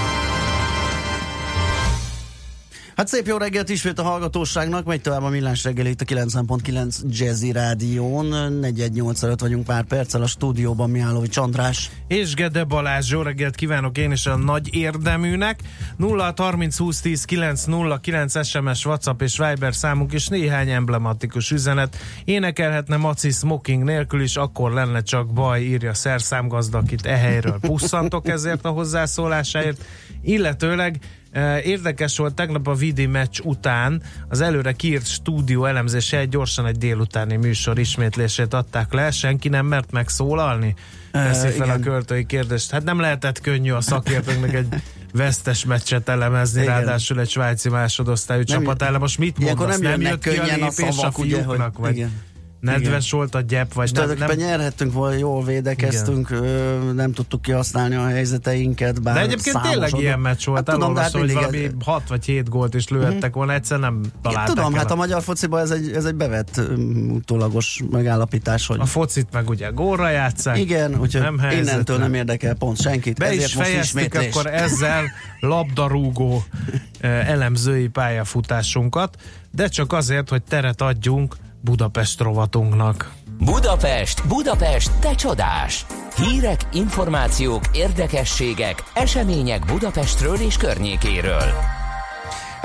S3: Hát szép jó reggelt ismét a hallgatóságnak, megy tovább a millás reggel itt a 90.9 Jazzy Rádión, 418 előtt vagyunk pár perccel a stúdióban Mihálovics András.
S4: És Gede Balázs, jó reggelt kívánok én is a nagy érdeműnek. 0 30 20 10 9 0 9 SMS, WhatsApp és Viber számunk és néhány emblematikus üzenet. Énekelhetne Maci Smoking nélkül is, akkor lenne csak baj, írja szerszámgazda, akit e helyről pusszantok ezért a hozzászólásáért. Illetőleg Érdekes volt tegnap a Vidi meccs után az előre kiírt stúdió elemzése egy gyorsan egy délutáni műsor ismétlését adták le, senki nem mert megszólalni? Teszi fel
S3: igen.
S4: a költői kérdést. Hát nem lehetett könnyű a szakértőknek egy vesztes meccset elemezni,
S3: Igen.
S4: ráadásul egy svájci másodosztályú
S3: Nem-
S4: csapat ellen. Most mit mondasz?
S3: nem
S4: Nem, jött ki a lépés a,
S3: szavak, ugye,
S4: fiúknak?
S3: hogy-
S4: vagy
S3: igen.
S4: Nedves volt a gyep, vagy nem, nem,
S3: nyerhettünk volna, jól védekeztünk, ö, nem tudtuk kihasználni a helyzeteinket, bár
S4: de egyébként tényleg
S3: oda-
S4: ilyen meccs volt,
S3: Hát tudom, de hát
S4: hogy valami 6 vagy 7 gólt is lőhettek volna, egyszer nem találták
S3: tudom,
S4: el
S3: hát a magyar fociban ez egy, ez egy bevett utólagos megállapítás, hogy
S4: A focit meg ugye gólra játszák.
S3: igen, úgyhogy
S4: nem helyzetre.
S3: innentől nem érdekel pont senkit,
S4: Be
S3: ezért
S4: is
S3: most
S4: fejeztük akkor ezzel labdarúgó elemzői pályafutásunkat, de csak azért, hogy teret adjunk Budapest rovatunknak.
S1: Budapest, Budapest, te csodás! Hírek, információk, érdekességek, események Budapestről és környékéről.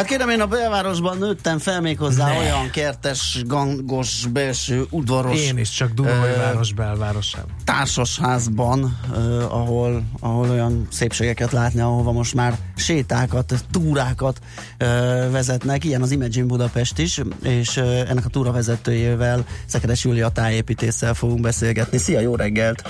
S3: Hát kérem, én a belvárosban nőttem fel még hozzá
S4: Ne.
S3: olyan kertes, gangos, belső, udvaros
S4: Én is csak Dunaújváros belvárosában.
S3: társasházban, uh, ahol, ahol olyan szépségeket látni, ahova most már sétákat, túrákat uh, vezetnek. Ilyen az Imagine Budapest is, és uh, ennek a túravezetőjével, Szekeres Júlia tájépítéssel fogunk beszélgetni. Szia, jó reggelt!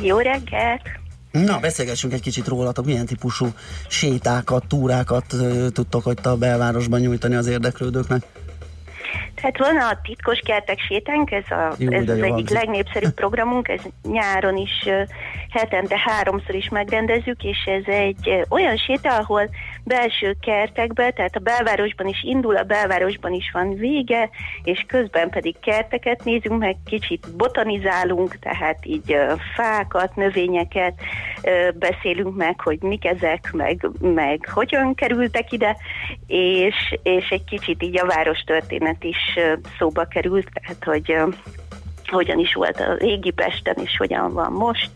S10: Jó reggelt!
S3: Na, beszélgessünk egy kicsit rólatok, milyen típusú sétákat, túrákat tudtok hogy a belvárosban nyújtani az érdeklődőknek.
S10: Tehát van a titkos kertek sétánk, ez, a,
S3: Jó,
S10: ez az egyik
S3: hangzik.
S10: legnépszerűbb programunk, ez nyáron is hetente háromszor is megrendezzük, és ez egy olyan séta, ahol belső kertekbe, tehát a belvárosban is indul, a belvárosban is van vége, és közben pedig kerteket nézünk meg, kicsit botanizálunk, tehát így fákat, növényeket beszélünk meg, hogy mik ezek, meg, meg hogyan kerültek ide, és, és egy kicsit így a város történet is szóba került, tehát hogy hogyan is volt a régi Pesten, és hogyan van most.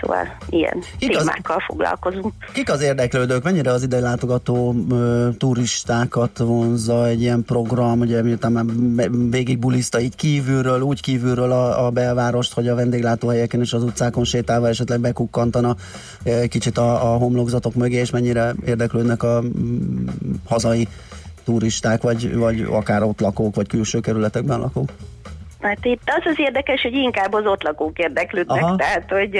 S10: Szóval ilyen
S3: Igaz-
S10: témákkal foglalkozunk.
S3: Kik az érdeklődők? Mennyire az ide látogató ö, turistákat vonzza egy ilyen program? Ugye miután már végig buliszta így kívülről, úgy kívülről a, a belvárost, hogy a vendéglátóhelyeken és az utcákon sétálva esetleg bekukkantana kicsit a, a homlokzatok mögé, és mennyire érdeklődnek a mm, hazai turisták, vagy, vagy akár ott lakók, vagy külső kerületekben lakók?
S10: Hát itt az az érdekes, hogy inkább az ott lakók érdeklődnek,
S3: Aha.
S10: tehát hogy...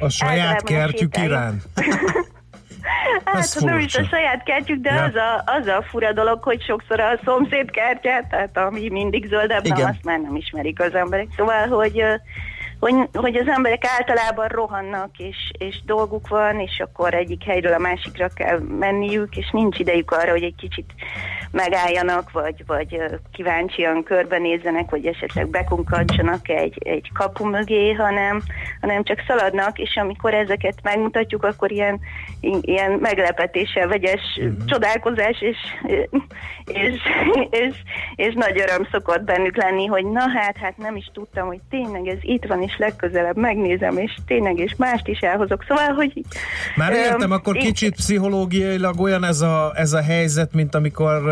S4: A saját kertjük iránt.
S10: Hát
S4: Ez
S10: ez nem is a saját kertjük, de
S4: Ja.
S10: az, a, az a fura dolog, hogy sokszor a szomszéd kertje, tehát ami mindig zöldebb,
S3: Igen.
S10: nem, azt már nem ismerik az emberek. Szóval, hogy, hogy, hogy az emberek általában rohannak, és, és dolguk van, és akkor egyik helyről a másikra kell menniük, és nincs idejük arra, hogy egy kicsit megálljanak, vagy, vagy kíváncsian körbenézzenek, vagy esetleg bekunkantsanak egy, egy kapu mögé, hanem, hanem csak szaladnak, és amikor ezeket megmutatjuk, akkor ilyen, ilyen meglepetéssel vegyes uh-huh. csodálkozás, és, és, és, és nagy öröm szokott bennük lenni, hogy na hát, hát nem is tudtam, hogy tényleg ez itt van, és legközelebb megnézem, és tényleg, és mást is elhozok. Szóval, hogy...
S4: Már értem,
S10: öm,
S4: akkor
S10: én-
S4: kicsit pszichológiailag olyan ez a, ez a helyzet, mint amikor,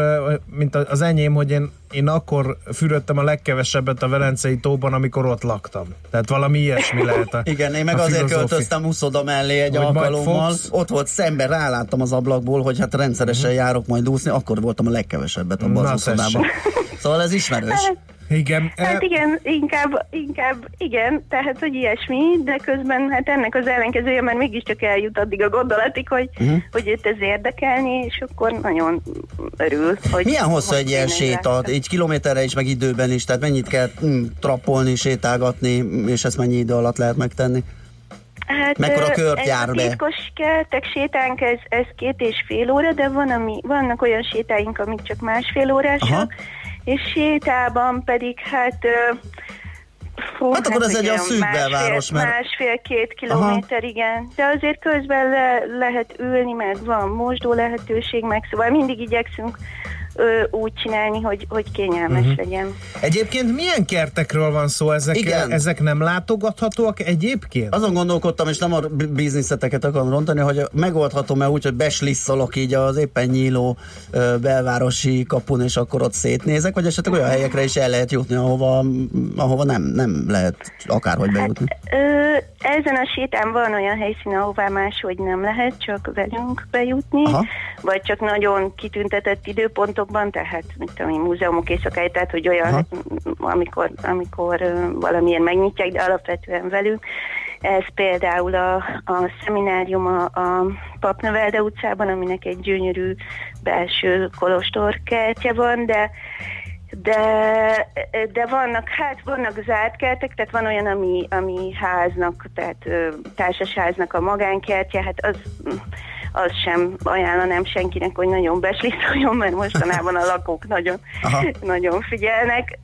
S4: mint az enyém, hogy én, én akkor fürödtem a legkevesebbet a Velencei tóban, amikor ott laktam. Tehát valami ilyesmi lehet a
S3: Igen, én meg
S4: a
S3: azért költöztem uszoda mellé egy
S4: Hogy
S3: alkalommal.
S4: fogsz.
S3: Ott volt szemben, ráláttam az ablakból, hogy hát rendszeresen járok majd úszni, akkor voltam a legkevesebbet abban
S4: Mhm. Na,
S3: az. Szóval ez ismerős.
S4: Igen.
S10: Hát
S4: e,
S10: igen, inkább, inkább igen, tehát hogy ilyesmi, de közben hát ennek az ellenkezője, mert mégiscsak eljut addig a gondolatig, hogy, uh-huh. hogy őt ez érdekelni, és akkor nagyon örül, hogy...
S3: Milyen hosszú egy ilyen séta? Így kilométerre is, meg időben is, tehát mennyit kell mm, trappolni, sétálgatni, és ezt mennyi idő alatt lehet megtenni?
S10: Hát,
S3: Mekkora kört
S10: ez
S3: jár
S10: a
S3: be?
S10: titkos kertek sétánk, ez, ez két és fél óra, de van, ami, vannak olyan sétáink, amik csak másfél órásak,
S3: Aha.
S10: És sétában pedig hát... Fú,
S3: Hát akkor ez egy
S10: olyan
S3: szűk belváros, mert-
S10: Másfél-két kilométer, igen. De azért közben le, lehet ülni, meg van mosdó lehetőség, meg szóval mindig igyekszünk ö, úgy csinálni, hogy, hogy kényelmes
S4: Mhm.
S10: legyen.
S4: Egyébként milyen kertekről van szó? Ezek,
S3: Igen.
S4: ezek nem látogathatóak egyébként?
S3: Azon gondolkodtam, és nem a bizniszeteket akarom rontani, hogy megoldhatom-e úgy, hogy beslisszolok így az éppen nyíló ö, belvárosi kapun, és akkor ott szétnézek, vagy esetleg olyan helyekre is el lehet jutni, ahova, ahova nem, nem lehet akárhogy bejutni.
S10: Ö, ezen a sétán van olyan helyszín, ahová máshogy nem lehet csak velünk bejutni,
S3: Aha.
S10: vagy csak nagyon kitüntetett időpontokban, tehát mit tudom én, múzeumok éjszakája, tehát hogy olyan,
S3: Aha.
S10: amikor, amikor valamilyen megnyitják, de alapvetően velünk. Ez például a, a szeminárium a, a Papnövelde utcában, aminek egy gyönyörű belső kolostor kertje van, de de, de vannak, hát vannak zárt kertek, tehát van olyan, ami, ami háznak, tehát társasháznak a magánkertje, hát az, az sem ajánlanám senkinek, hogy nagyon besliszoljon, mert mostanában a lakók nagyon,
S3: Aha.
S10: nagyon figyelnek,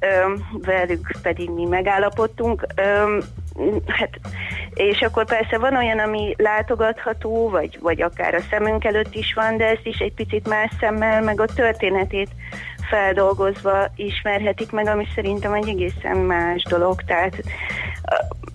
S10: velük pedig mi megállapodtunk. Hát, és akkor persze van olyan, ami látogatható, vagy, vagy akár a szemünk előtt is van, de ezt is egy picit más szemmel, meg a történetét feldolgozva ismerhetik meg, ami szerintem egy egészen más dolog. Tehát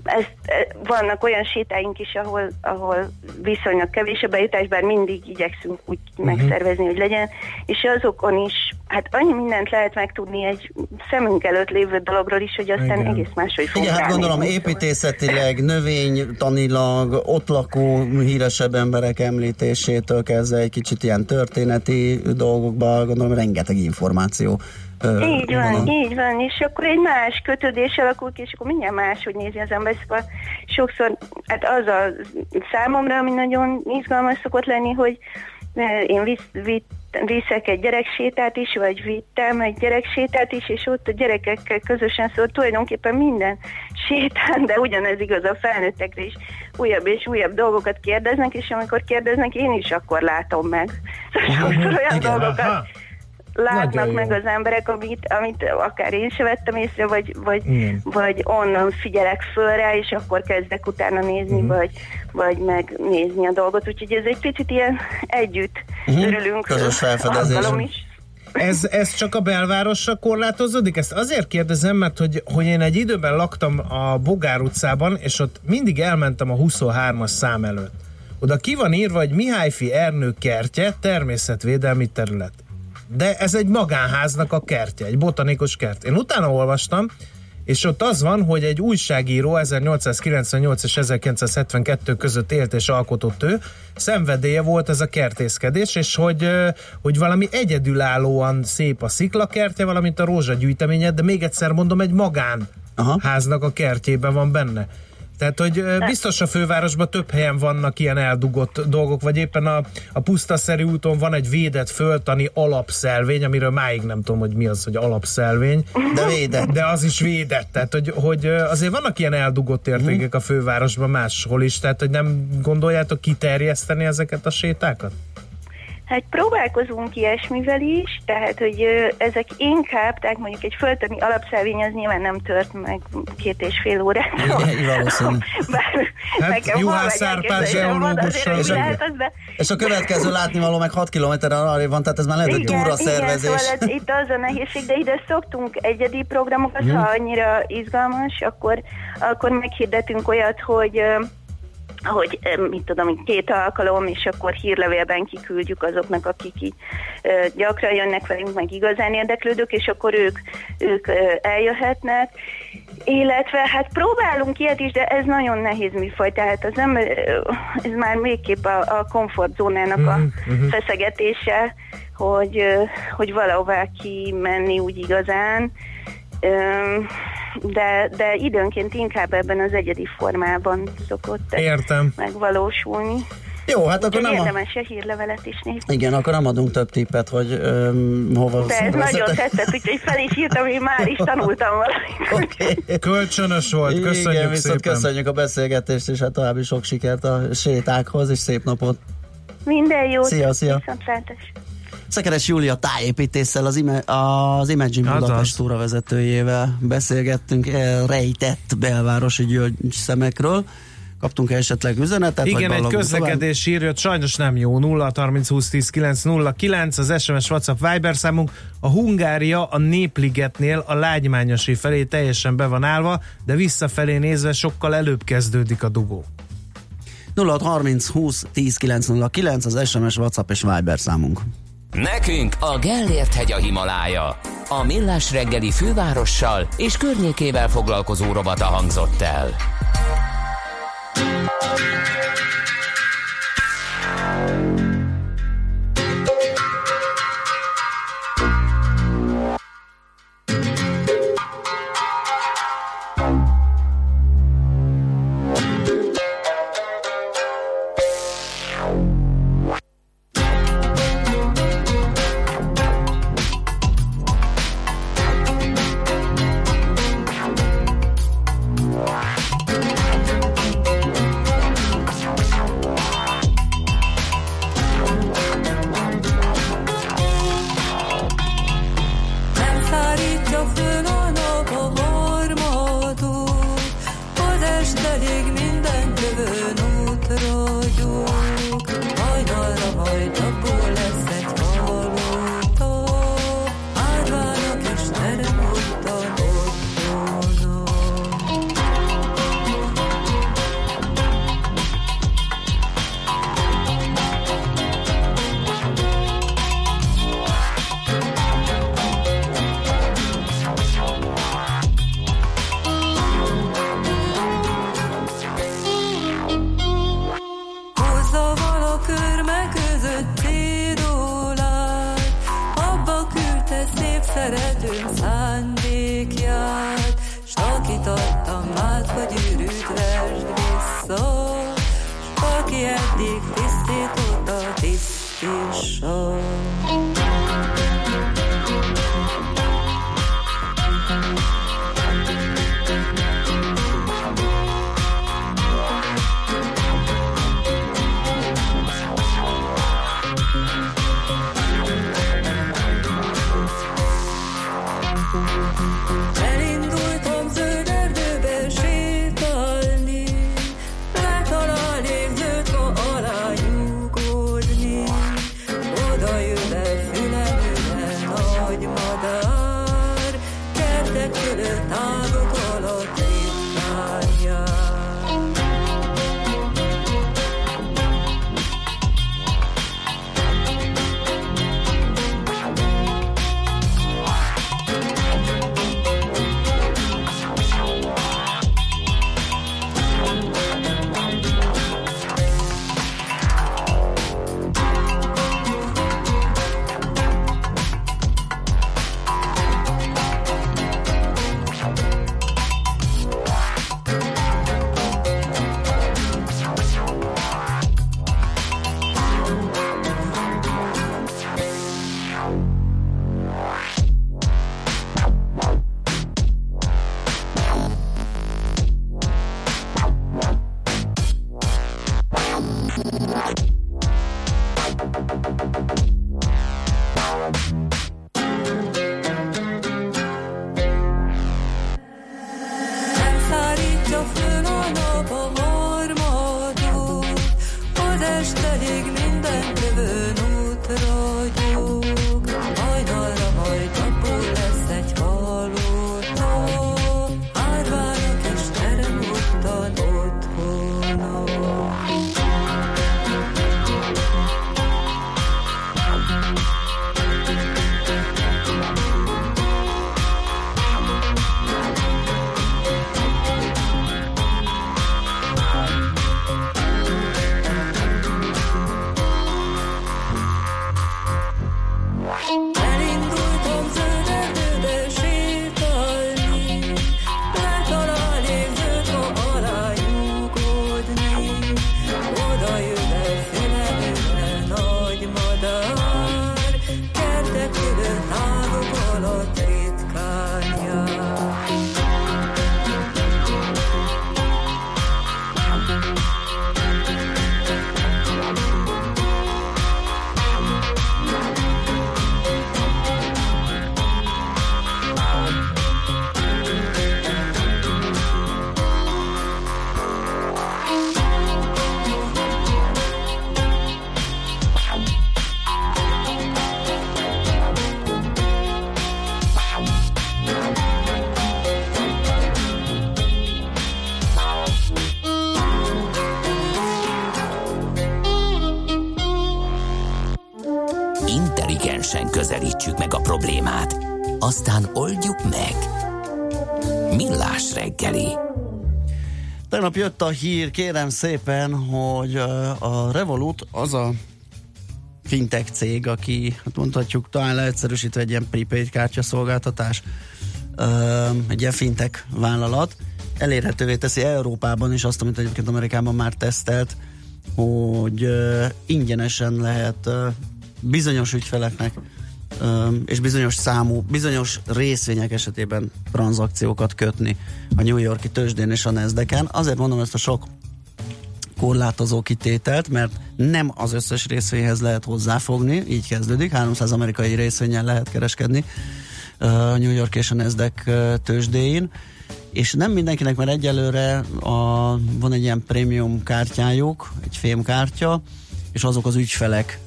S10: ezt, ö, vannak olyan sétáink is, ahol, ahol viszonylag kevés a bejutás, bár mindig igyekszünk úgy uh-huh. megszervezni, hogy legyen, és azokon is, hát annyi mindent lehet megtudni egy szemünk előtt lévő dologról is, hogy aztán
S4: Igen.
S10: Egész máshogy fog
S3: Igen, hát gondolom építészetileg, növénytanilag, ott lakó híresebb emberek említésétől kezdve egy kicsit ilyen történeti dolgokba, gondolom rengeteg információ.
S10: Így van,
S3: a-
S10: így van, és akkor egy más kötődés alakul ki, és akkor mindjárt más, hogy nézi az ember. Szóval sokszor, hát az a számomra, ami nagyon izgalmas szokott lenni, hogy én visz, vitt, viszek egy gyereksétát is, vagy vittem egy gyereksétát is, és ott a gyerekekkel közösen szóval tulajdonképpen minden sétán, de ugyanez igaz a felnőttekre is, újabb és újabb dolgokat kérdeznek, és amikor kérdeznek, én is akkor látom meg. Szóval sokszor olyan
S3: Igen,
S10: dolgokat
S4: aha.
S10: Látnak meg az emberek, amit, amit akár én se vettem észre, vagy, vagy,
S4: Igen.
S10: vagy onnan figyelek föl rá, és akkor kezdek utána nézni,
S4: Mhm.
S10: vagy, vagy megnézni a dolgot. Úgyhogy ez egy picit ilyen együtt
S4: Mhm.
S10: örülünk.
S3: Közös felfedezés.
S10: is.
S4: Ez, ez csak a belvárosra korlátozódik? Ezt azért kérdezem, mert hogy, hogy én egy időben laktam a Bogár utcában, és ott mindig elmentem a 23-as szám előtt. Oda ki van írva, hogy Mihályfi Ernő kertje, természetvédelmi terület. De ez egy magánháznak a kertje, egy botanikus kert. Én utána olvastam, és ott az van, hogy egy újságíró 1898 és 1972 között élt és alkotott ő, szenvedélye volt ez a kertészkedés, és hogy, hogy valami egyedülállóan szép a sziklakertje, valamint a rózsagyűjteménye, de még egyszer mondom, egy magán háznak a kertjében van benne. Tehát, hogy biztos a fővárosban több helyen vannak ilyen eldugott dolgok, vagy éppen a, a pusztaszerű úton van egy védett föltani alapszelvény, amiről máig nem tudom, hogy mi az, hogy alapszelvény.
S3: De védett.
S4: De az is védett, tehát hogy, hogy azért vannak ilyen eldugott értékek a fővárosban máshol is, tehát hogy nem gondoljátok kiterjeszteni ezeket a sétákat?
S10: Hát próbálkozunk ilyesmivel is, tehát hogy ezek inkább, tehát mondjuk egy föltani alapszelvény az nyilván nem tört meg két és fél órát. Bár
S4: Hát
S10: nekem
S4: Juhász Árpád geológussal.
S10: hogy
S3: És És a következő látnivaló meg 6 kilométerre arra van, tehát ez már lehet, hogy túra szervezés.
S10: Igen, szóval ez, itt az a nehézség, de ide szoktunk egyedi programokat,
S3: Mhm.
S10: ha annyira izgalmas, akkor, akkor meghirdetünk olyat, hogy hogy mit tudom, két alkalom, és akkor hírlevélben kiküldjük azoknak, akik így gyakran jönnek velünk, meg igazán érdeklődők, és akkor ők, ők eljöhetnek. Illetve hát próbálunk ilyet is, de ez nagyon nehéz műfaj, tehát az nem, ez már végképp a, a komfortzónának a
S4: Mhm,
S10: feszegetése, hogy, hogy valahová kimenni úgy igazán. De, de időnként inkább ebben az egyedi formában szokott
S4: Értem.
S10: megvalósulni.
S3: Jó, hát akkor nem
S10: érdemes a hírlevelet is nézni.
S3: Igen, akkor nem adunk több tippet, hogy öm, hova
S10: De ez nagyon tetszett, úgyhogy fel is írtam, én már is tanultam valamit.
S3: Oké.
S4: Kölcsönös volt, köszönjük
S3: Igen, viszont
S4: szépen.
S3: köszönjük a beszélgetést, és hát további sok sikert a sétákhoz, és szép napot.
S10: Minden jót.
S3: Szia, szia.
S10: Viszontlátás.
S3: Szekeres Júlia tájépítéssel az, ime, az Imagine
S4: Azaz.
S3: Budapest túravezetőjével beszélgettünk el rejtett belvárosi gyöngyszemekről. Kaptunk esetleg üzenetet?
S4: Igen, egy közlekedés írja, sajnos nem jó. 0 30 20 10 9 0 9 az SMS WhatsApp Viber számunk. A Hungária a Népligetnél a Lágymányosi felé teljesen be van állva, de visszafelé nézve sokkal előbb kezdődik a dugó.
S3: tovább? 0630 20 10 909 az SMS, WhatsApp és Viber számunk.
S11: Nekünk a Gellért hegy a Himalája. A Millás reggeli fővárossal és környékével foglalkozó rovata hangzott el.
S3: Jött a hír, kérem szépen, hogy a Revolut az a fintech cég, aki, hát mondhatjuk, talán leegyszerűsítve egy ilyen prepaid kártyaszolgáltatás, ö, egy ilyen fintech vállalat, elérhetővé teszi Európában is azt, amit egyébként Amerikában már tesztelt, hogy ingyenesen lehet bizonyos ügyfeleknek és bizonyos számú, bizonyos részvények esetében tranzakciókat kötni a New Yorki tőzsdén és a nasdaq Azért mondom ezt a sok korlátozó kitételt, mert nem az összes részvényhez lehet hozzáfogni, így kezdődik, 300 amerikai részvényen lehet kereskedni a New York és a Nasdaq tőzsdéin, és nem mindenkinek, mert egyelőre a, van egy ilyen prémium kártyájuk, egy fémkártya, és azok az ügyfelek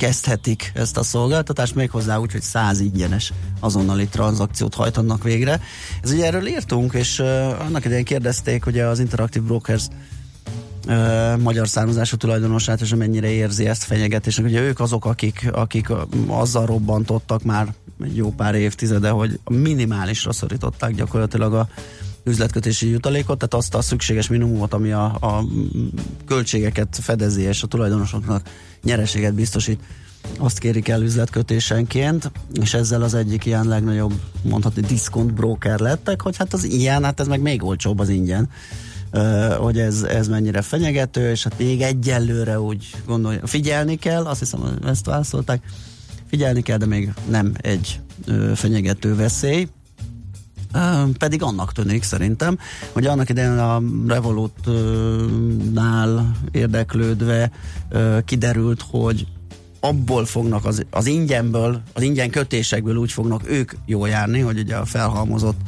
S3: kezdhetik ezt a szolgáltatást, méghozzá úgy, hogy száz ingyenes azonnali tranzakciót hajtanak végre. Ez ugye erről írtunk, és uh, annak idején kérdezték ugye az Interactive Brokers uh, magyar származású tulajdonosát, és mennyire érzi ezt fenyegetésnek. Ugye ők azok, akik, akik azzal robbantottak már egy jó pár évtizede, hogy minimálisra szorították gyakorlatilag a üzletkötési jutalékot, tehát azt a szükséges minimumot, ami a, a költségeket fedezi, és a tulajdonosoknak nyereséget biztosít, azt kérik el üzletkötésenként, és ezzel az egyik ilyen legnagyobb, mondhatni, diszkont broker lettek, hogy hát az ilyen, hát ez meg még olcsóbb az ingyen. Uh, hogy ez, ez mennyire fenyegető, és hát még egyelőre úgy gondolja, figyelni kell, azt hiszem ezt válaszolták, figyelni kell, de még nem egy uh, fenyegető veszély, pedig annak tűnik szerintem, hogy annak idején a Revolut-nál érdeklődve kiderült, hogy abból fognak az, az ingyenből, az ingyen kötésekből úgy fognak ők jól járni, hogy ugye a felhalmozott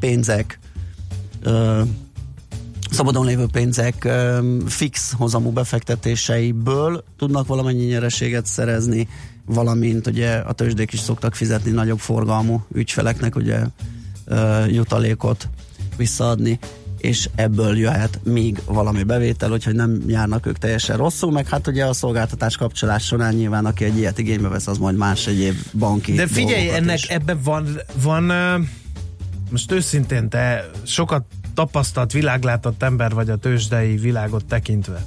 S3: pénzek szabadon lévő pénzek fix hozamú befektetéseiből tudnak valamennyi nyereséget szerezni, valamint ugye a tőzsdék is szoktak fizetni nagyobb forgalmú ügyfeleknek ugye jutalékot visszaadni, és ebből jöhet még valami bevétel, úgyhogy nem járnak ők teljesen rosszul, meg hát ugye a szolgáltatás kapcsolás során nyilván, aki egy ilyet igénybe vesz, az majd más egyéb banki
S4: De figyelj, ennek
S3: is.
S4: ebben van, van most őszintén, te sokat tapasztalt, világlátott ember vagy a tőzsdei világot tekintve.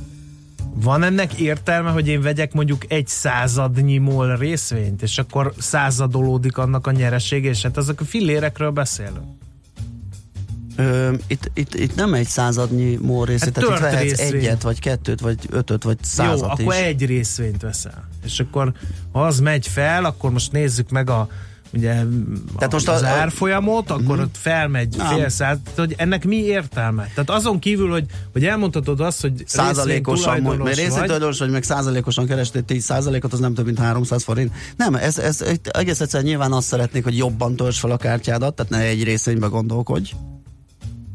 S4: Van ennek értelme, hogy én vegyek mondjuk egy századnyi mol részvényt, és akkor századolódik annak a nyeresége, és hát azok a fillérekről beszélünk.
S3: Ö, itt, itt, itt nem egy századnyi mól részvényt,
S4: Hát
S3: tehát itt vehetsz
S4: részvény.
S3: egyet, vagy kettőt, vagy ötöt, vagy százat
S4: Jó,
S3: is.
S4: akkor egy részvényt veszel. És akkor ha az megy fel, akkor most nézzük meg a ugye Tehát
S3: most
S4: az
S3: a-
S4: árfolyamot, akkor
S3: Mhm.
S4: ott felmegy
S3: Nem.
S4: fél száz, hogy ennek mi értelme? Tehát azon kívül, hogy, hogy elmondhatod azt, hogy
S3: százalékosan, mert
S4: vagy,
S3: részvénytulajdonos vagy, meg százalékosan kerestél 10 százalékot, az nem több mint 300 forint. Nem, ez, ez egész egyszerűen nyilván azt szeretnék, hogy jobban törzs fel a kártyádat, tehát ne egy részvénybe gondolkodj,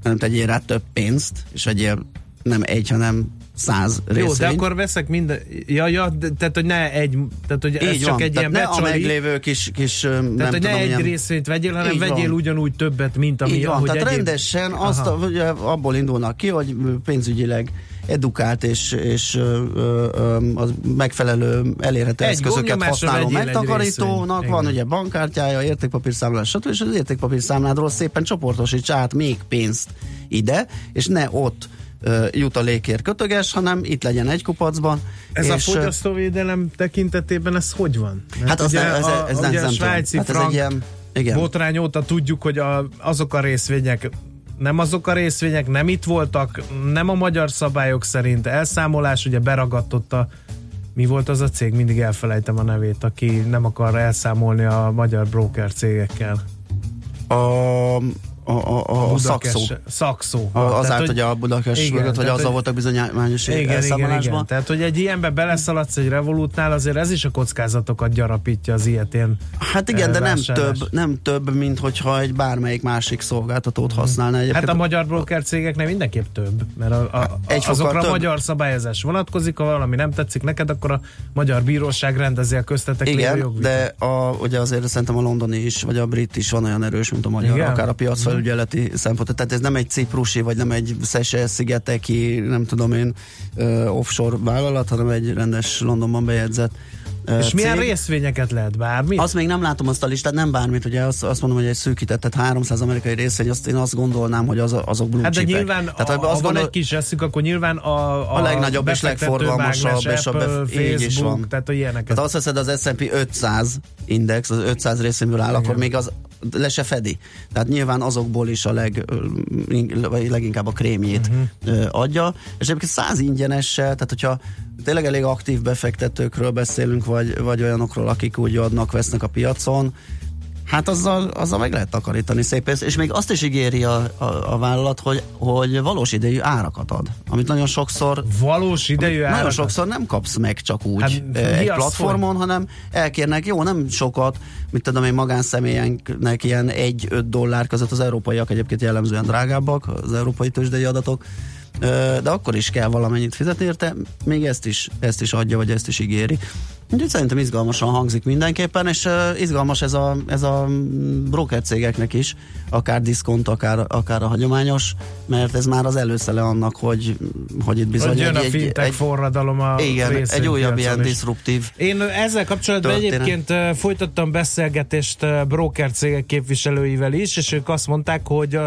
S3: hanem tegyél rá több pénzt, és vegyél nem egy, hanem száz részvényt.
S4: Jó, de akkor veszek minden... Ja, ja, de, tehát, hogy ne egy... Tehát, hogy ez
S3: Így
S4: csak
S3: van,
S4: egy
S3: tehát
S4: ilyen
S3: ne a
S4: becsali,
S3: meglévő kis, kis nem
S4: tehát, hogy ne
S3: tudom,
S4: egy
S3: ilyen...
S4: részvényt vegyél, hanem
S3: Így
S4: vegyél
S3: van.
S4: ugyanúgy többet, mint ami...
S3: Így van,
S4: ahogy
S3: tehát
S4: egyéb...
S3: rendesen azt
S4: Aha.
S3: a, ugye, abból indulnak ki, hogy pénzügyileg edukált és, és ö, ö, az megfelelő elérhető
S4: Egy
S3: eszközöket használó megtakarítónak van ugye bankkártyája, értékpapírszámlás, stb. és az értékpapírszámládról szépen csoportosíts át még pénzt ide, és ne ott jutalékért kötöges, hanem itt legyen egy kupacban.
S4: Ez a
S3: és, ö,
S4: fogyasztóvédelem tekintetében ez hogy van? Mert
S3: Hát az
S4: ugye
S3: nem- ez-
S4: a,
S3: ez nem-
S4: ugye a
S3: nem tudom.
S4: svájci
S3: Hát ez
S4: frank
S3: egy ilyen- igen.
S4: botrány óta tudjuk, hogy a, azok a részvények nem azok a részvények, nem itt voltak, nem a magyar szabályok szerint, elszámolás ugye beragadtott a mi volt az a cég? Mindig elfelejtem a nevét, aki nem akar elszámolni a magyar broker cégekkel.
S3: a, a, a, a, a szakszó.
S4: Szakszó.
S3: A, azáltal, hogy a Budakes
S4: Igen,
S3: mögött, vagy azzal
S4: hogy-
S3: voltak bizonyos
S4: igen, igen,
S3: elszámolásban.
S4: igen. Tehát, hogy egy ilyenbe beleszaladsz egy revolútnál, azért ez is a kockázatokat gyarapítja az ilyetén.
S3: Hát igen, de nem több, nem több, mint hogyha egy bármelyik másik szolgáltatót használna. Egyébként
S4: Hát a magyar broker cégeknek mindenképp több, mert a, a,
S3: Egy
S4: azokra
S3: több.
S4: magyar szabályozás vonatkozik, ha valami nem tetszik neked, akkor a magyar bíróság rendezi a köztetek
S3: igen, de a, ugye azért szerintem a londoni is, vagy a brit is van olyan erős, mint a magyar,
S4: Igen?
S3: akár a piacfejlesztés felügyeleti szempontot. Tehát ez nem egy ciprusi, vagy nem egy Seychelles szigeteki, nem tudom én, offshore vállalat, hanem egy rendes Londonban bejegyzett
S4: És milyen
S3: cég.
S4: részvényeket lehet? Bármi?
S3: Azt még nem látom azt a listát, nem bármit, ugye azt, azt mondom, hogy egy szűkített, tehát 300 amerikai részvény, azt én azt gondolnám, hogy az, azok blue
S4: Hát de
S3: chipek.
S4: nyilván,
S3: tehát,
S4: ha, ha
S3: azt
S4: van
S3: gondol-
S4: egy kis eszük, akkor nyilván a, a,
S3: a legnagyobb és legforgalmasabb, és a bef- így is
S4: Facebook,
S3: van.
S4: tehát a ilyeneket.
S3: Tehát azt veszed az S&P 500 index, az 500 részénből áll, akkor még az le se fedi. Tehát nyilván azokból is a leg, leginkább a krémjét uh-huh. adja. És egyébként 100 ingyenessel, tehát hogyha tényleg elég aktív befektetőkről beszélünk, vagy, vagy olyanokról, akik úgy adnak, vesznek a piacon, Hát azzal, azzal meg lehet takarítani szép pénzt, és még azt is ígéri a, a, a vállalat, hogy, hogy valós idejű árakat ad, amit nagyon sokszor
S4: Valós idejű
S3: nagyon
S4: árakat?
S3: sokszor nem kapsz meg csak úgy
S4: Hát, mi
S3: egy platformon, hanem elkérnek, jó, nem sokat, mit tudom én, magánszemélyenknek ilyen 1-5 dollár között az európaiak egyébként jellemzően drágábbak, az európai tőzsdei adatok, Ö, de akkor is kell valamennyit fizetni érte, még ezt is, ezt is adja, vagy ezt is ígéri. Úgyhogy szerintem izgalmasan hangzik mindenképpen, és uh, izgalmas ez a, ez a broker cégeknek is, akár diszkont, akár, akár a hagyományos, mert ez már az előszele annak, hogy, hogy itt bizony
S4: Hogy jön a
S3: egy,
S4: fintech
S3: egy,
S4: forradalom a
S3: igen, egy újabb ilyen
S4: is.
S3: diszruptív
S4: Én ezzel kapcsolatban
S3: Történet.
S4: egyébként folytattam beszélgetést broker cégek képviselőivel is, és ők azt mondták, hogy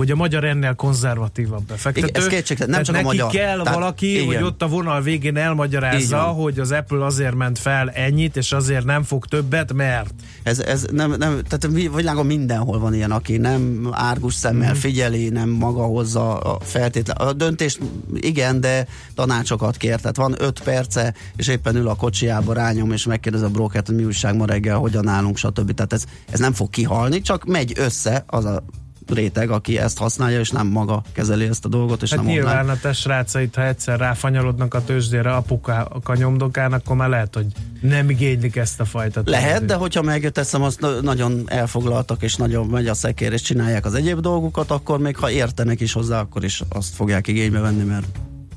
S4: hogy a magyar ennél konzervatívabb befektető.
S3: Igen, ez kétségtelen, nem csak a
S4: neki
S3: magyar.
S4: kell
S3: Tehát,
S4: valaki,
S3: igen.
S4: hogy ott a vonal végén elmagyarázza, hogy az Apple azért ment fel ennyit, és azért nem fog többet, mert
S3: Ez, ez nem, nem, tehát világon mindenhol van ilyen, aki nem árgus szemmel
S4: Mhm.
S3: figyeli, nem maga hozza a feltétlen. A döntést igen, de tanácsokat kér. Tehát van öt perce, és éppen ül a kocsiába, rányom, és megkérdez a brokert, hogy mi újság ma reggel, hogyan állunk, stb. Tehát ez, ez nem fog kihalni, csak megy össze az a réteg, aki ezt használja, és nem maga kezeli ezt a dolgot, és
S4: hát
S3: nem
S4: nyilván
S3: online.
S4: a te srácait, ha egyszer ráfanyalodnak a tőzsdére apuká a nyomdokán, akkor már lehet, hogy nem igénylik ezt a fajta
S3: Lehet,
S4: tőzsdét.
S3: de hogyha megjuteszem, azt na- nagyon elfoglaltak, és nagyon megy a szekér, és csinálják az egyéb dolgukat, akkor még ha értenek is hozzá, akkor is azt fogják igénybe venni, mert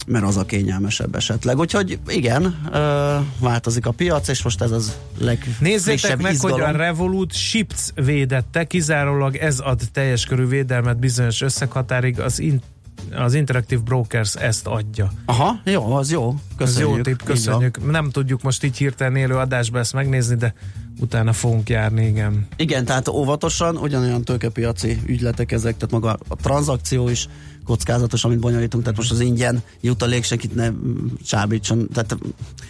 S3: mert az a kényelmesebb esetleg. Úgyhogy igen, ö, változik a piac, és most ez az
S4: Nézzétek
S3: legfrissebb
S4: meg,
S3: izgalom.
S4: hogy a Revolut Ships védette, kizárólag ez ad teljes körű védelmet bizonyos összeghatárig, az, in, az Interactive Brokers ezt adja.
S3: Aha, jó, az jó.
S4: Ez
S3: Köszönjük.
S4: jó tipp, köszönjük. Nem tudjuk most így hirtelen élő adásba ezt megnézni, de utána fogunk járni, igen.
S3: Igen, tehát óvatosan, ugyanolyan tőkepiaci ügyletek ezek, tehát maga a tranzakció is kockázatos, amit bonyolítunk, tehát most az ingyen jutalék senkit ne mm, csábítson, tehát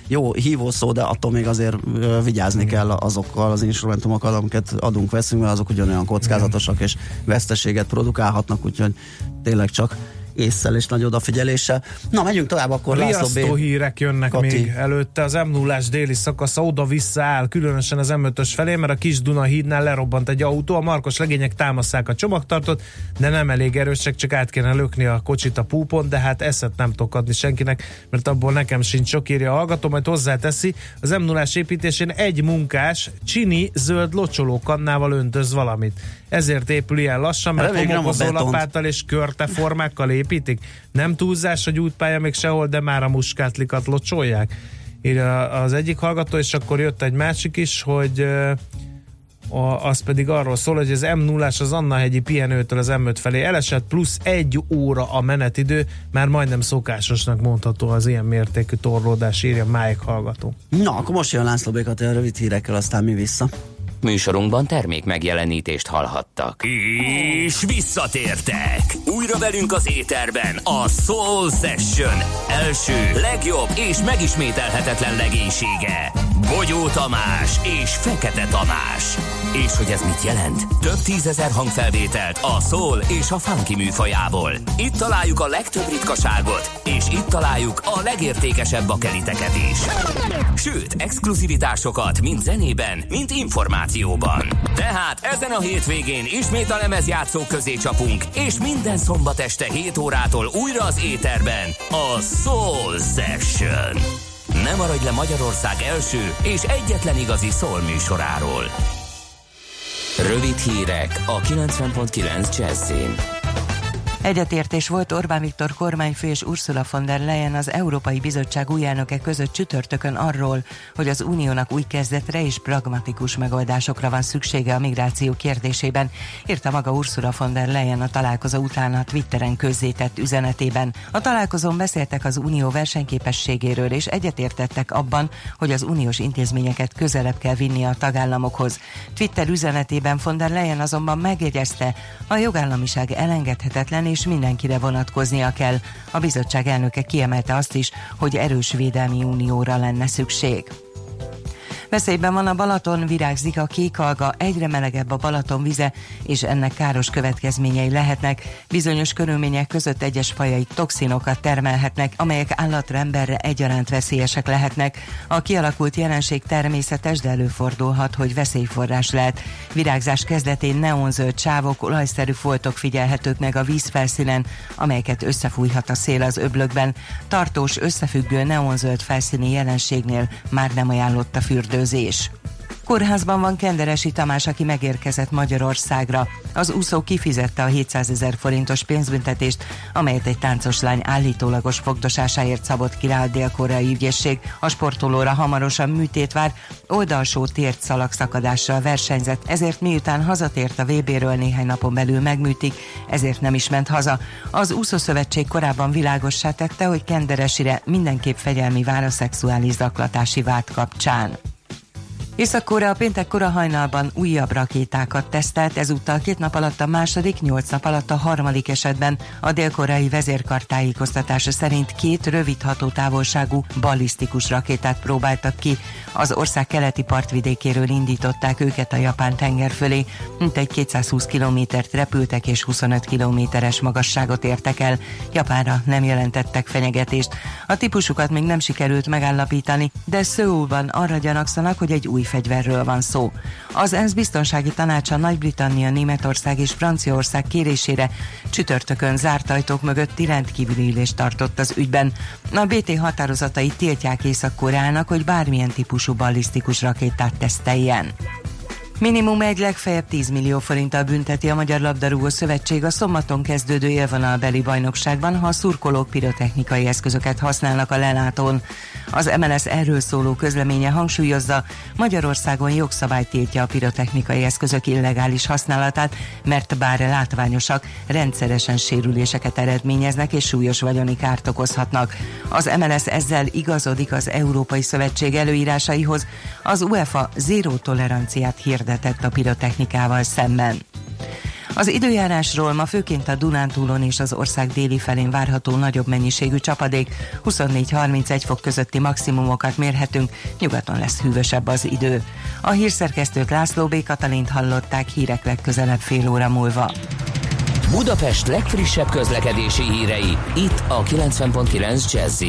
S3: jó hívó szó, de attól még azért vigyázni kell azokkal az instrumentumokkal, amiket adunk, veszünk, mert azok ugyanolyan kockázatosak és veszteséget produkálhatnak, úgyhogy tényleg csak észszel és nagy odafigyeléssel. Na, megyünk tovább, akkor László B.
S4: hírek jönnek
S3: Kati.
S4: még előtte. Az m 0 déli szakasza oda-vissza áll, különösen az M5-ös felé, mert a kis Duna hídnál lerobbant egy autó, a markos legények támasszák a csomagtartót, de nem elég erősek, csak át kéne lökni a kocsit a púpon, de hát eszet nem tudok adni senkinek, mert abból nekem sincs sok írja a hallgató, majd hozzáteszi, az m 0 építésén egy munkás csini zöld locsolókannával öntöz valamit. Ezért épül ilyen lassan, mert homokozó lapáttal és körte formákkal építik. Nem túlzás, hogy útpálya még sehol, de már a muskátlikat locsolják. Írja az egyik hallgató, és akkor jött egy másik is, hogy a, az pedig arról szól, hogy az m 0 az Anna-hegyi pihenőtől az M5 felé elesett, plusz egy óra a menetidő, már majdnem szokásosnak mondható az ilyen mértékű torlódás, írja Mike hallgató.
S3: Na, akkor most jön László Békat a rövid hírekkel, aztán mi vissza.
S1: Műsorunkban termék megjelenítést hallhattak.
S2: És visszatértek! Újra velünk az éterben a Soul Session első, legjobb és megismételhetetlen legénysége. Bogyó Tamás és Fekete Tamás. És hogy ez mit jelent? Több tízezer hangfelvételt a soul és a funky műfajából. Itt találjuk a legtöbb ritkaságot, és itt találjuk a legértékesebb bakeliteket is. Sőt, exkluzivitásokat mind zenében, mind információban. Tehát ezen a hétvégén ismét a lemezjátszó közé csapunk, és minden szombat este 7 órától újra az éterben a Soul Session. Ne maradj le Magyarország első és egyetlen igazi soul műsoráról.
S1: Rövid hírek a 90.9 Jazzin.
S7: Egyetértés volt Orbán Viktor kormányfő és Ursula von der Leyen az Európai Bizottság új között csütörtökön arról, hogy az uniónak új kezdetre és pragmatikus megoldásokra van szüksége a migráció kérdésében, írta maga Ursula von der Leyen a találkozó után a Twitteren közzétett üzenetében. A találkozón beszéltek az unió versenyképességéről és egyetértettek abban, hogy az uniós intézményeket közelebb kell vinni a tagállamokhoz. Twitter üzenetében von der Leyen azonban megjegyezte, a jogállamiság elengedhetetlen és mindenkire vonatkoznia kell. A bizottság elnöke kiemelte azt is, hogy erős védelmi unióra lenne szükség. Veszélyben van a Balaton, virágzik a kékalga, egyre melegebb a Balaton vize, és ennek káros következményei lehetnek. Bizonyos körülmények között egyes fajai toxinokat termelhetnek, amelyek állatra emberre egyaránt veszélyesek lehetnek. A kialakult jelenség természetes, de előfordulhat, hogy veszélyforrás lehet. Virágzás kezdetén neonzöld sávok, olajszerű foltok figyelhetők meg a vízfelszínen, amelyeket összefújhat a szél az öblökben. Tartós, összefüggő neonzöld felszíni jelenségnél már nem ajánlott a fürdő megelőzés. Kórházban van Kenderesi Tamás, aki megérkezett Magyarországra. Az úszó kifizette a 700 ezer forintos pénzbüntetést, amelyet egy táncos lány állítólagos fogdosásáért szabott ki rá a dél-koreai ügyészség. A sportolóra hamarosan műtét vár, oldalsó tért szalagszakadással versenyzett, ezért miután hazatért a VB-ről néhány napon belül megműtik, ezért nem is ment haza. Az úszószövetség korábban világossá tette, hogy Kenderesire mindenképp fegyelmi vár a szexuális zaklatási vád kapcsán. Észak-Korea péntek kora hajnalban újabb rakétákat tesztelt, ezúttal két nap alatt a második, nyolc nap alatt a harmadik esetben a dél-koreai vezérkar tájékoztatása szerint két rövid hatótávolságú ballisztikus rakétát próbáltak ki. Az ország keleti partvidékéről indították őket a japán tenger fölé, mintegy 220 kilométert repültek és 25 kilométeres magasságot értek el. Japánra nem jelentettek fenyegetést. A típusukat még nem sikerült megállapítani, de Szöulban arra gyanakszanak, hogy egy új új fegyverről van szó. Az ENSZ biztonsági tanácsa Nagy-Britannia, Németország és Franciaország kérésére csütörtökön zárt ajtók mögött rendkívüli ülést tartott az ügyben. A BT határozatai tiltják Észak-Koreának, hogy bármilyen típusú ballisztikus rakétát teszteljen. Minimum egy legfeljebb 10 millió forinttal bünteti a Magyar Labdarúgó Szövetség a szombaton kezdődő élvonalbeli bajnokságban, ha a szurkolók pirotechnikai eszközöket használnak a lelátón. Az MLS erről szóló közleménye hangsúlyozza, Magyarországon jogszabály tiltja a pirotechnikai eszközök illegális használatát, mert bár látványosak, rendszeresen sérüléseket eredményeznek és súlyos vagyoni kárt okozhatnak. Az MLS ezzel igazodik az Európai Szövetség előírásaihoz, az UEFA zéró toleranciát hirdetett a pirotechnikával szemben. Az időjárásról ma főként a Dunántúlon és az ország déli felén várható nagyobb mennyiségű csapadék, 24-31 fok közötti maximumokat mérhetünk, nyugaton lesz hűvösebb az idő. A hírszerkesztőt László B. Katalint hallották hírek legközelebb fél óra múlva.
S2: Budapest legfrissebb közlekedési hírei, itt a 90.9 jazz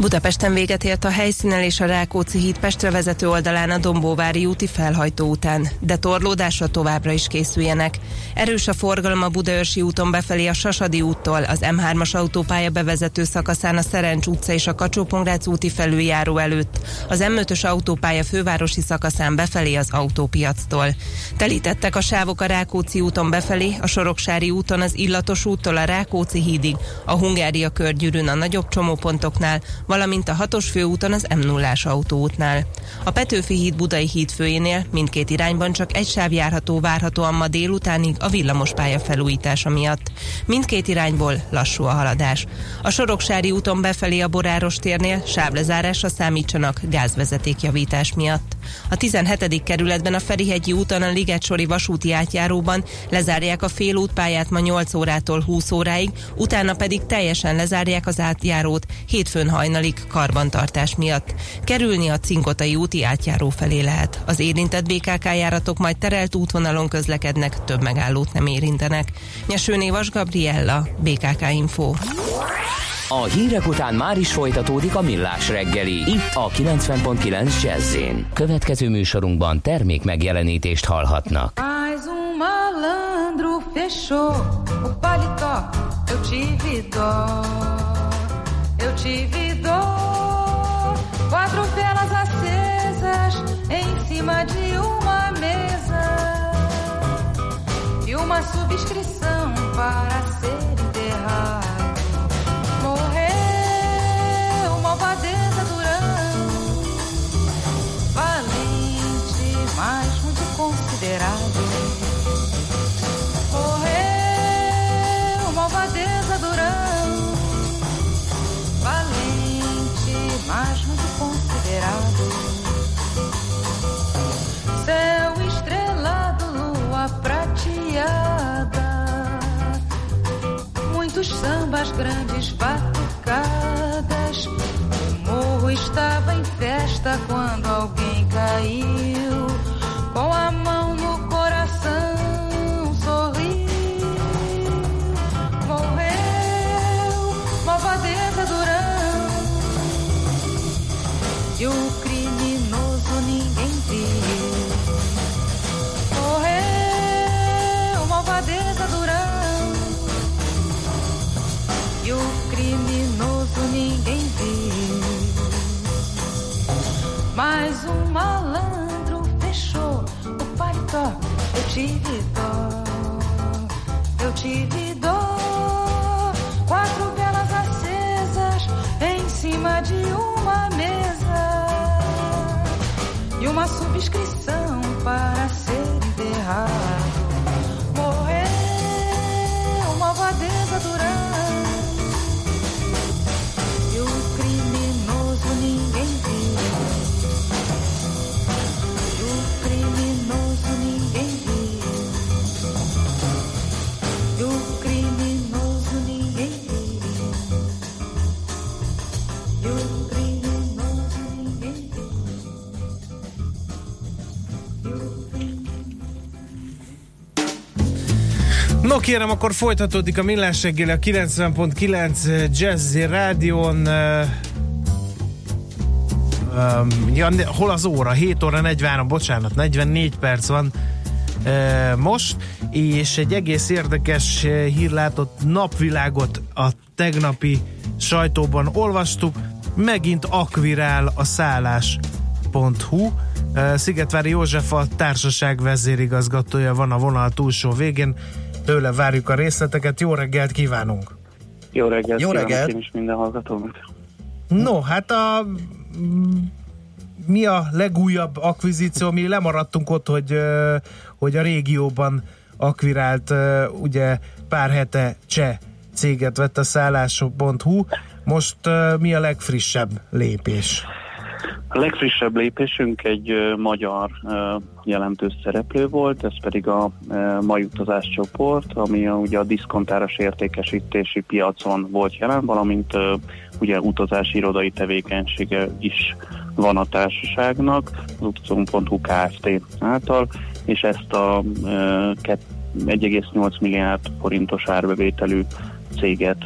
S12: Budapesten véget ért a helyszínen és a Rákóczi híd Pestre vezető oldalán a Dombóvári úti felhajtó után, de torlódásra továbbra is készüljenek. Erős a forgalom a Budaörsi úton befelé a Sasadi úttól, az M3-as autópálya bevezető szakaszán a Szerencs utca és a kacsó úti felüljáró előtt, az M5-ös autópálya fővárosi szakaszán befelé az autópiactól. Telítettek a sávok a Rákóczi úton befelé, a Soroksári úton az Illatos úttól a Rákóczi hídig, a Hungária körgyűrűn a nagyobb csomópontoknál, valamint a hatos főúton az m 0 autóútnál. A Petőfi híd Budai híd főjénél mindkét irányban csak egy sáv járható várhatóan ma délutánig a villamospálya felújítása miatt. Mindkét irányból lassú a haladás. A Soroksári úton befelé a Boráros térnél sávlezárásra számítsanak gázvezetékjavítás miatt. A 17. kerületben a Ferihegyi úton a Ligetsori vasúti átjáróban lezárják a félútpályát ma 8 órától 20 óráig, utána pedig teljesen lezárják az átjárót hétfőn hajnalig karbantartás miatt. Kerülni a Cinkotai úti átjáró felé lehet. Az érintett BKK járatok majd terelt útvonalon közlekednek, több megállót nem érintenek. Nyesőné Vas Gabriella, BKK Info.
S2: A hírek után már is folytatódik a millás reggeli. Itt a 90.9 jazz Következő műsorunkban termék megjelenítést hallhatnak.
S13: Mais um malandro fechou o paletó, eu tive dó, eu tive cima de uma mesa e uma subscrição para ser enterrado. Morreu uma malvadeza Durão, valente, mas muito considerado. sambas grandes batucadas. O morro estava em festa quando alguém caiu. Malandro fechou o paletó. Eu tive dó, eu tive dó. Quatro velas acesas em cima de uma mesa e uma subscrição para
S4: kérem, akkor folytatódik a Millás reggeli a 90.9 Jazzy Rádion. Um, ja, hol az óra? 7 óra 43, bocsánat, 44 perc van uh, most, és egy egész érdekes hír látott napvilágot a tegnapi sajtóban olvastuk. Megint akvirál a szállás.hu. Szigetvári József a társaság vezérigazgatója van a vonal túlsó végén. Tőle várjuk a részleteket. Jó reggelt kívánunk!
S14: Jó reggelt,
S4: Jó reggelt.
S14: én is minden hallgatónak.
S4: No, hát a mi a legújabb akvizíció, mi lemaradtunk ott, hogy, hogy a régióban akvirált ugye pár hete cseh céget vett a szállások.hu. Most mi a legfrissebb lépés?
S14: A legfrissebb lépésünk egy magyar jelentős szereplő volt, ez pedig a mai utazás csoport, ami ugye a diszkontáros értékesítési piacon volt jelen, valamint ugye utazási irodai tevékenysége is van a társaságnak, az utazón.hu Kft. által, és ezt a ö, kett- 1,8 milliárd forintos árbevételű céget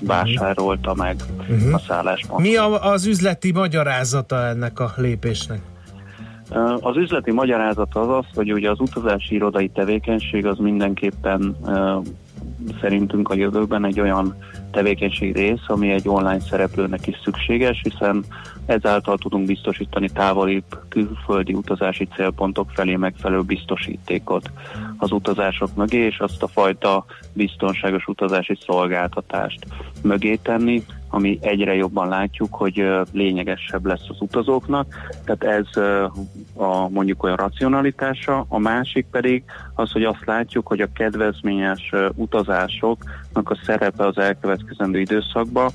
S14: vásárolta meg
S4: Mhm.
S14: a szálláspont.
S4: Mi a, az üzleti magyarázata ennek a lépésnek?
S14: Az üzleti magyarázat az az, hogy ugye az utazási irodai tevékenység az mindenképpen szerintünk a jövőben egy olyan tevékenység rész, ami egy online szereplőnek is szükséges, hiszen ezáltal tudunk biztosítani távolibb külföldi utazási célpontok felé megfelelő biztosítékot az utazások mögé, és azt a fajta biztonságos utazási szolgáltatást mögé tenni, ami egyre jobban látjuk, hogy lényegesebb lesz az utazóknak. Tehát ez a mondjuk olyan racionalitása, a másik pedig az, hogy azt látjuk, hogy a kedvezményes utazásoknak a szerepe az elkövetkezendő időszakban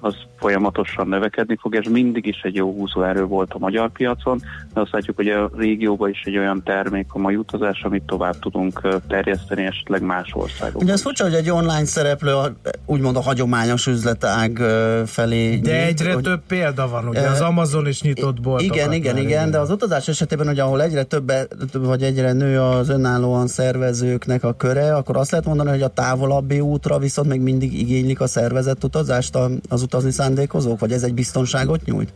S14: az folyamatosan növekedni fog, és mindig is egy jó húzóerő volt a magyar piacon, de azt látjuk, hogy a régióban is egy olyan termék a mai utazás, amit tovább tudunk terjeszteni esetleg más országokban.
S3: Ugye ez furcsa, hogy egy online szereplő a, úgymond a hagyományos üzletág felé
S4: De
S3: nyit,
S4: egyre
S3: hogy,
S4: több példa van, ugye az Amazon is nyitott boltokat.
S3: Igen, igen,
S4: már,
S3: igen, de az utazás esetében, hogy ahol egyre több, vagy egyre nő az önállóan szervezőknek a köre, akkor azt lehet mondani, hogy a távolabbi útra viszont még mindig igénylik a szervezett utazást az utazni szándékozók, vagy ez egy biztonságot nyújt?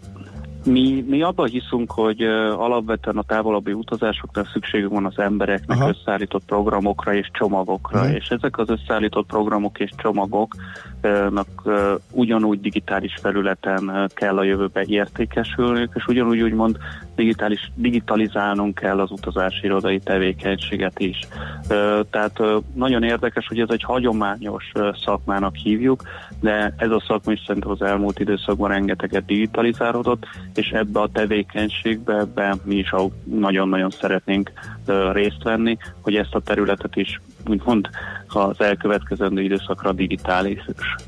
S14: Mi, mi abban hiszünk, hogy uh, alapvetően a távolabbi utazásoknál szükségünk van az embereknek
S3: Aha.
S14: összeállított programokra és csomagokra,
S3: Mhm.
S14: és ezek az összeállított programok és csomagoknak uh, ugyanúgy digitális felületen uh, kell a jövőbe értékesülniük, és ugyanúgy úgymond digitális, digitalizálnunk kell az utazási irodai tevékenységet is. Tehát nagyon érdekes, hogy ez egy hagyományos szakmának hívjuk, de ez a szakma is szerintem az elmúlt időszakban rengeteget digitalizálódott, és ebbe a tevékenységbe ebbe mi is nagyon-nagyon szeretnénk részt venni, hogy ezt a területet is úgymond az elkövetkezendő időszakra digitális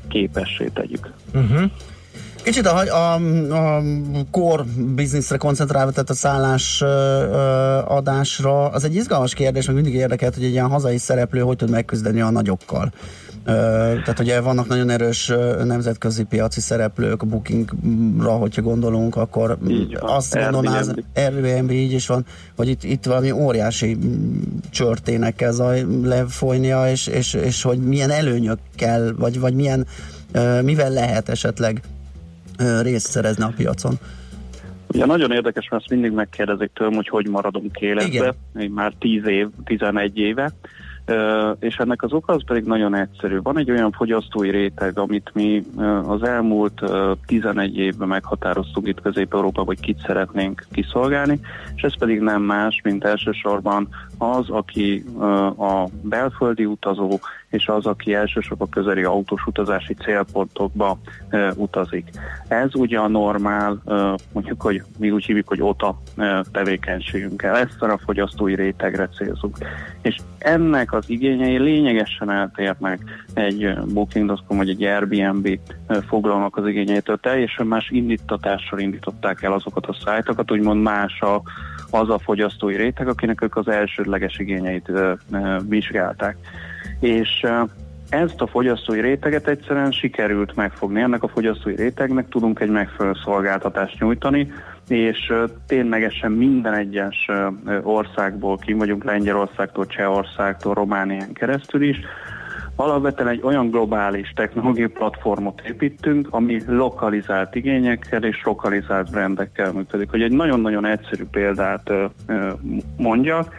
S14: képessé tegyük.
S4: Uh-huh.
S3: Kicsit a, a, a core businessre koncentrálva, tehát a szállás ö, adásra, az egy izgalmas kérdés, meg mindig érdekelt, hogy egy ilyen hazai szereplő hogy tud megküzdeni a nagyokkal. Ö, tehát ugye vannak nagyon erős nemzetközi piaci szereplők, a Bookingra, hogyha gondolunk, akkor azt gondolná, az
S14: Airbnb.
S3: Így is van, hogy itt, itt valami óriási csörtének kell zaj, lefolynia, és, és, és hogy milyen előnyökkel, vagy, vagy milyen, mivel lehet esetleg részt szerezni a piacon.
S14: Ugye nagyon érdekes, mert ezt mindig megkérdezik tőlem, hogy hogy maradunk életbe,
S3: Igen.
S14: Már 10 év, 11 éve. És ennek az oka az pedig nagyon egyszerű. Van egy olyan fogyasztói réteg, amit mi az elmúlt ö, 11 évben meghatároztuk itt Közép-Európában, hogy kit szeretnénk kiszolgálni, és ez pedig nem más, mint elsősorban az, aki a belföldi utazó, és az, aki elsősorban közeli autós utazási célpontokba utazik. Ez ugye a normál, mondjuk, hogy mi úgy hívjuk, hogy OTA tevékenységünkkel. Ezt a fogyasztói rétegre célzunk. És ennek az igényei lényegesen eltérnek egy Booking.com vagy egy Airbnb foglalnak az igényeitől. Teljesen más indítatással indították el azokat a szájtokat, úgymond más a, az a fogyasztói réteg, akinek ők az elsődleges igényeit vizsgálták. És ezt a fogyasztói réteget egyszerűen sikerült megfogni. Ennek a fogyasztói rétegnek tudunk egy megfelelő szolgáltatást nyújtani, és ténylegesen minden egyes országból, ki vagyunk Lengyelországtól, Csehországtól, Románián keresztül is, Alapvetően egy olyan globális technológiai platformot építünk, ami lokalizált igényekkel és lokalizált brendekkel működik. Hogy egy nagyon-nagyon egyszerű példát mondjak,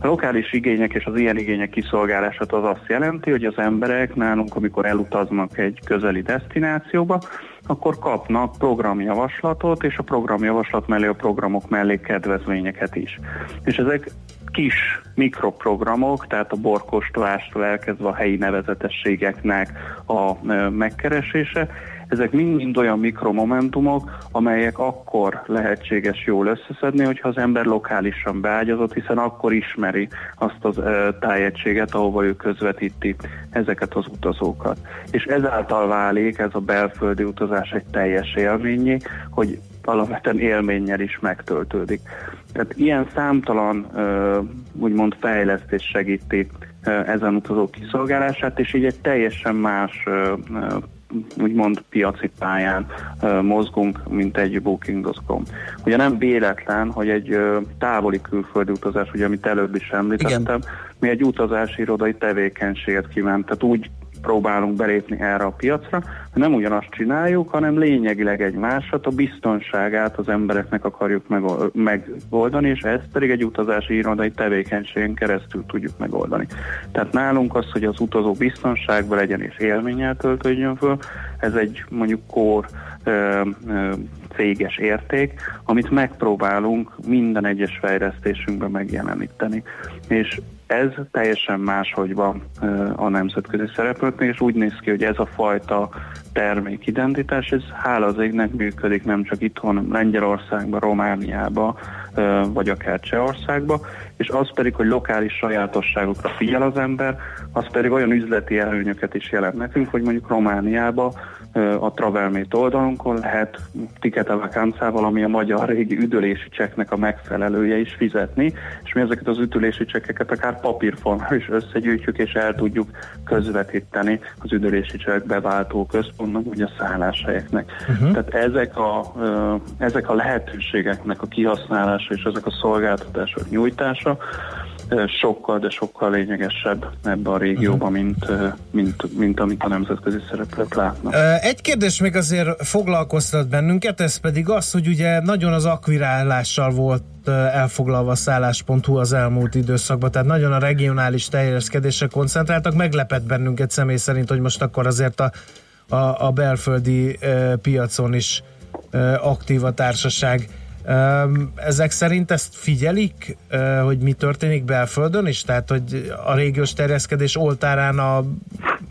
S14: a lokális igények és az ilyen igények kiszolgálását az azt jelenti, hogy az emberek nálunk, amikor elutaznak egy közeli destinációba, akkor kapnak programjavaslatot, és a programjavaslat mellé a programok mellé kedvezményeket is. És ezek kis mikroprogramok, tehát a borkóstolástól elkezdve a helyi nevezetességeknek a megkeresése, ezek mind-mind olyan mikromomentumok, amelyek akkor lehetséges jól összeszedni, hogyha az ember lokálisan beágyazott, hiszen akkor ismeri azt az tájegységet, ahova ő közvetíti ezeket az utazókat. És ezáltal válik ez a belföldi utazás egy teljes élményé, hogy alapvetően élménnyel is megtöltődik. Tehát ilyen számtalan úgymond fejlesztés segíti ezen utazók kiszolgálását, és így egy teljesen más úgymond piaci pályán mozgunk, mint egy booking.com. Ugye nem véletlen, hogy egy távoli külföldi utazás, ugye amit előbb is említettem, Igen. mi egy utazási irodai tevékenységet kívánt, tehát úgy próbálunk belépni erre a piacra, nem ugyanazt csináljuk, hanem lényegileg egy másat, a biztonságát az embereknek akarjuk megoldani, és ezt pedig egy utazási irodai tevékenységen keresztül tudjuk megoldani. Tehát nálunk az, hogy az utazó biztonságban legyen és élménnyel töltődjön föl, ez egy mondjuk kór céges érték, amit megpróbálunk minden egyes fejlesztésünkben megjeleníteni. És ez teljesen máshogy van a nemzetközi szereplőknél, és úgy néz ki, hogy ez a fajta termékidentitás, ez hála az égnek működik nem csak itthon, Lengyelországban, Romániában, vagy akár Csehországba, és az pedig, hogy lokális sajátosságokra figyel az ember, az pedig olyan üzleti előnyöket is jelent nekünk, hogy mondjuk Romániába a Travelmate oldalunkon lehet Ticket a Vakáncával, ami a magyar régi üdülési cseknek a megfelelője is fizetni, és mi ezeket az üdülési csekkeket akár papírformán is összegyűjtjük, és el tudjuk közvetíteni az üdülési csekk beváltó központnak, vagy a szálláshelyeknek. Uh-huh. Tehát ezek a, ezek a lehetőségeknek a kihasználása és ezek a szolgáltatások nyújtása sokkal, de sokkal lényegesebb ebben a régióban, mint, mint, mint amit a nemzetközi szereplők látnak.
S4: Egy kérdés még azért foglalkoztat bennünket, ez pedig az, hogy ugye nagyon az akvirálással volt elfoglalva a szállás.hu az elmúlt időszakban, tehát nagyon a regionális terjeszkedésre koncentráltak, meglepett bennünket személy szerint, hogy most akkor azért a, a, a belföldi piacon is aktív a társaság. Ezek szerint ezt figyelik, hogy mi történik belföldön is? Tehát, hogy a régiós terjeszkedés oltárán a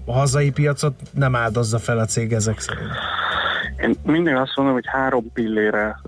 S4: hazai piacot nem áldozza fel a cég ezek szerint?
S14: Én mindig azt mondom, hogy három pillére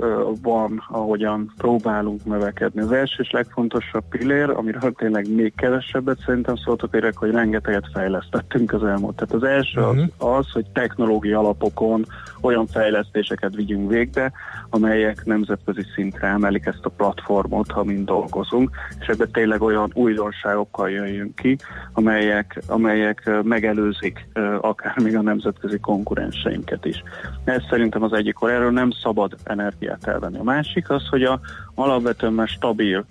S14: van, ahogyan próbálunk növekedni. Az első és legfontosabb pillér, amiről tényleg még kevesebbet szerintem szóltok érek, hogy rengeteget fejlesztettünk az elmúlt. Tehát az első uh-huh. az, mhm. az, hogy technológia alapokon olyan fejlesztéseket vigyünk végbe, amelyek nemzetközi szintre emelik ezt a platformot, amin dolgozunk, és ebbe tényleg olyan újdonságokkal jöjjünk ki, amelyek, amelyek megelőzik akár még a nemzetközi konkurenseinket is. Ez szerintem az egyik, hogy erről nem szabad energiát elvenni. A másik az, hogy a alapvetően már stabil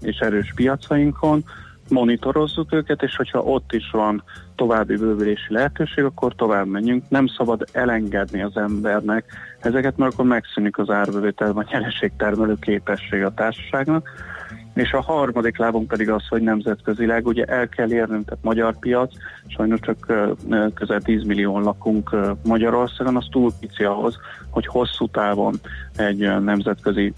S14: és erős piacainkon monitorozzuk őket, és hogyha ott is van további bővülési lehetőség, akkor tovább menjünk. Nem szabad elengedni az embernek ezeket, mert akkor megszűnik az árbevétel vagy nyereségtermelő képesség a társaságnak. És a harmadik lábon pedig az, hogy nemzetközileg ugye el kell érnünk, tehát magyar piac, sajnos csak közel 10 millió lakunk Magyarországon, az túl pici ahhoz, hogy hosszú távon egy nemzetközi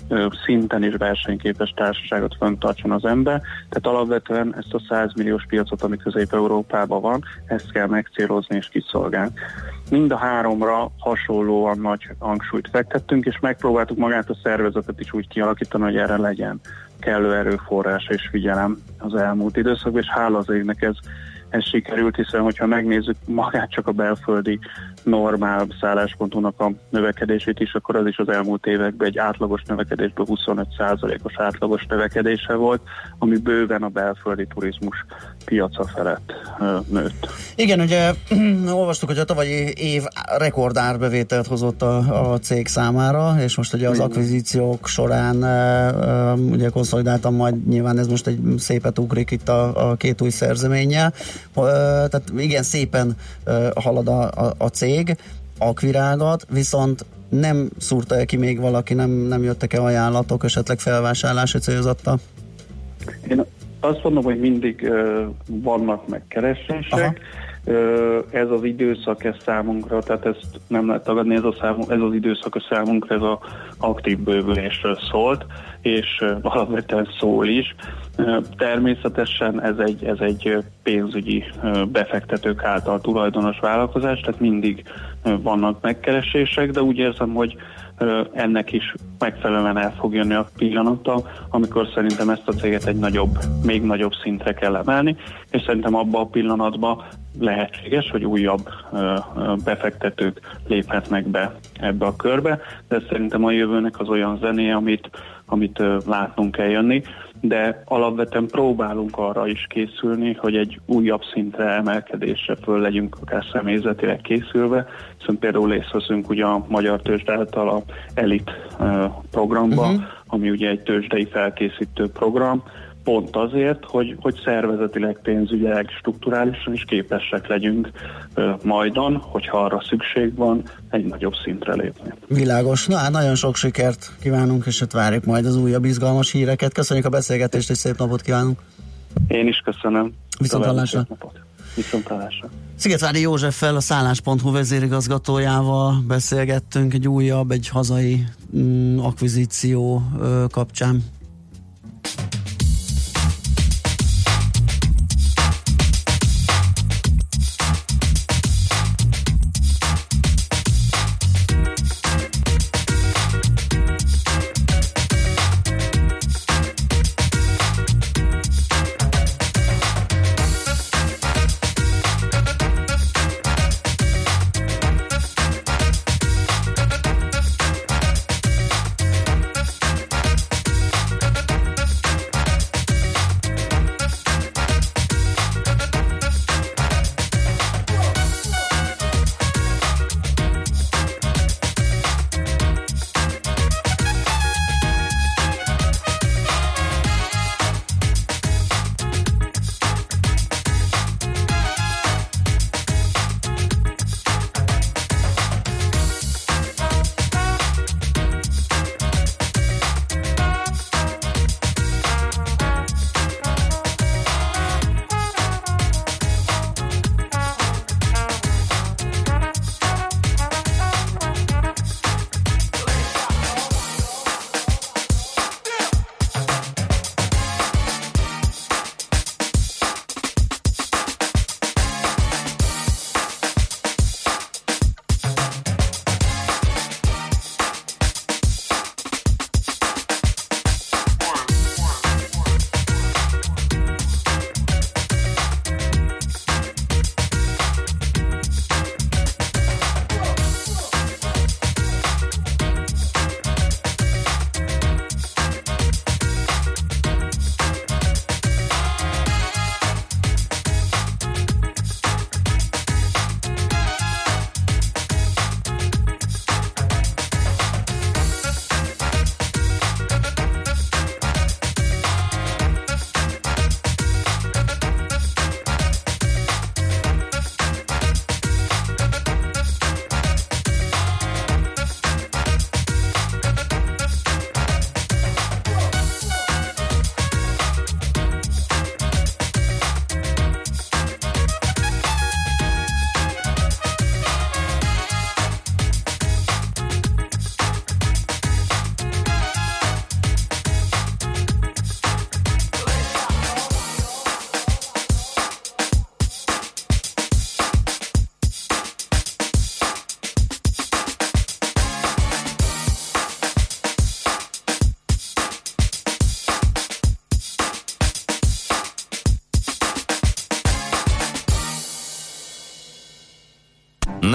S14: szinten is versenyképes társaságot föntartson az ember. Tehát alapvetően ezt a 100 milliós piacot, ami Közép-Európában van, ezt kell megcélozni és kiszolgálni. Mind a háromra hasonlóan nagy hangsúlyt fektettünk, és megpróbáltuk magát a szervezetet is úgy kialakítani, hogy erre legyen kellő erőforrás és figyelem az elmúlt időszakban, és hála az égnek ez, ez sikerült, hiszen hogyha megnézzük magát csak a belföldi normál szálláspontúnak a növekedését is, akkor az is az elmúlt években egy átlagos növekedésből 25%-os átlagos növekedése volt, ami bőven a belföldi turizmus piaca felett nőtt.
S3: Igen, ugye olvastuk, hogy a tavalyi év rekordárbevételt hozott a, a cég számára, és most ugye az akvizíciók során ugye konszolidáltam majd nyilván ez most egy szépet ugrik itt a, a két új szerzeménnyel. E, tehát igen, szépen e, halad a, a, a cég, akvirágat, viszont nem szúrta el ki még valaki, nem, nem jöttek el ajánlatok, esetleg felvásárlási célzatta?
S14: Én azt mondom, hogy mindig uh, vannak megkeresések. Aha. Ez az időszak, ez számunkra, tehát ezt nem lehet tagadni, ez, a számunk, ez az időszak a számunkra, ez a aktív bővülésről szólt, és alapvetően szól is. Természetesen ez egy, ez egy pénzügyi befektetők által tulajdonos vállalkozás, tehát mindig vannak megkeresések, de úgy érzem, hogy ennek is megfelelően el fog jönni a pillanata, amikor szerintem ezt a céget egy nagyobb, még nagyobb szintre kell emelni, és szerintem abban a pillanatban lehetséges, hogy újabb befektetők léphetnek be ebbe a körbe, de szerintem a jövőnek az olyan zené, amit, amit látnunk kell jönni, de alapvetően próbálunk arra is készülni, hogy egy újabb szintre emelkedésre föl legyünk akár személyzetileg készülve, hiszen például részt veszünk ugye a Magyar Tőzsde által a ELIT programba, uh-huh. ami ugye egy tőzsdei felkészítő program, pont azért, hogy, hogy szervezetileg, pénzügyileg, strukturálisan is képesek legyünk ö, majdan, hogyha arra szükség van, egy nagyobb szintre lépni.
S3: Világos. Na hát nagyon sok sikert kívánunk, és hát várjuk majd az újabb izgalmas híreket. Köszönjük a beszélgetést, és szép napot kívánunk.
S14: Én is köszönöm.
S3: Viszont hallásra.
S14: Viszontlátásra.
S3: Szigetvári Józseffel, a szállás.hu vezérigazgatójával beszélgettünk egy újabb, egy hazai mm, akvizíció ö, kapcsán.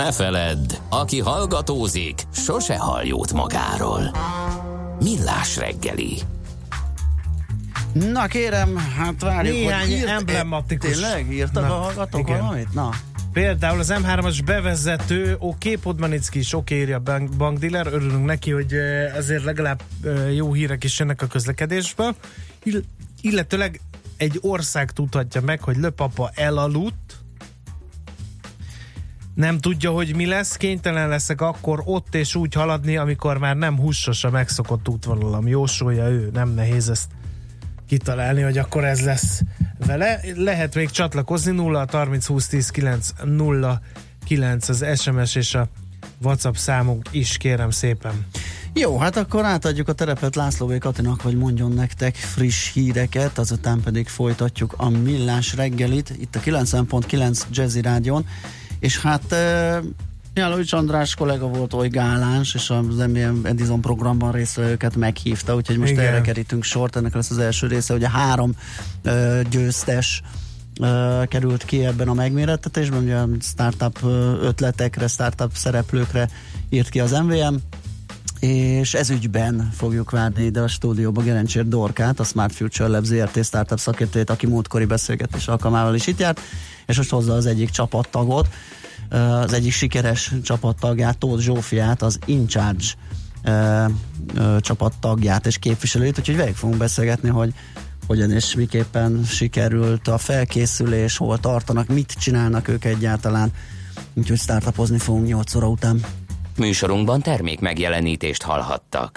S1: Ne feledd, aki hallgatózik, sose hall jót magáról. Millás reggeli.
S3: Na kérem, hát várjuk,
S4: Néhány
S3: hogy írt,
S4: emblematikus-
S3: Tényleg? Írtak
S4: Na,
S3: a hallgatók
S4: igen.
S3: valamit? Na.
S4: Például az M3-as bevezető, oké, Podmanicki is oké, írja bank, bankdealer, örülünk neki, hogy azért legalább jó hírek is jönnek a közlekedésből. Ill- illetőleg egy ország tudhatja meg, hogy löpapa elaludt, nem tudja, hogy mi lesz, kénytelen leszek akkor ott és úgy haladni, amikor már nem húsos a megszokott útvonalam. Jósolja ő, nem nehéz ezt kitalálni, hogy akkor ez lesz vele. Lehet még csatlakozni 0 30 20 10 9 0 9 az SMS és a WhatsApp számunk is, kérem szépen.
S3: Jó, hát akkor átadjuk a terepet László V. Katinak, hogy mondjon nektek friss híreket, azután pedig folytatjuk a millás reggelit, itt a 90.9 Jazzy Rádion, és hát Jálovics András kollega volt oly gáláns, és az MBM Edison programban résztvevőket meghívta, úgyhogy most
S4: Igen.
S3: erre kerítünk sort, ennek lesz az első része, hogy a három e, győztes e, került ki ebben a megmérettetésben, ugye a startup ö, ötletekre, startup szereplőkre írt ki az MVM, és ez ügyben fogjuk várni ide a stúdióba Gerencsér Dorkát, a Smart Future Lab ZRT startup szakértőjét, aki múltkori beszélgetés alkalmával is itt járt, és most hozza az egyik csapattagot, az egyik sikeres csapattagját, Tóth Zsófiát, az InCharge csapattagját és képviselőt, úgyhogy velük fogunk beszélgetni, hogy hogyan és miképpen sikerült a felkészülés, hol tartanak, mit csinálnak ők egyáltalán, úgyhogy startupozni fogunk 8 óra után.
S1: Műsorunkban termék megjelenítést hallhattak.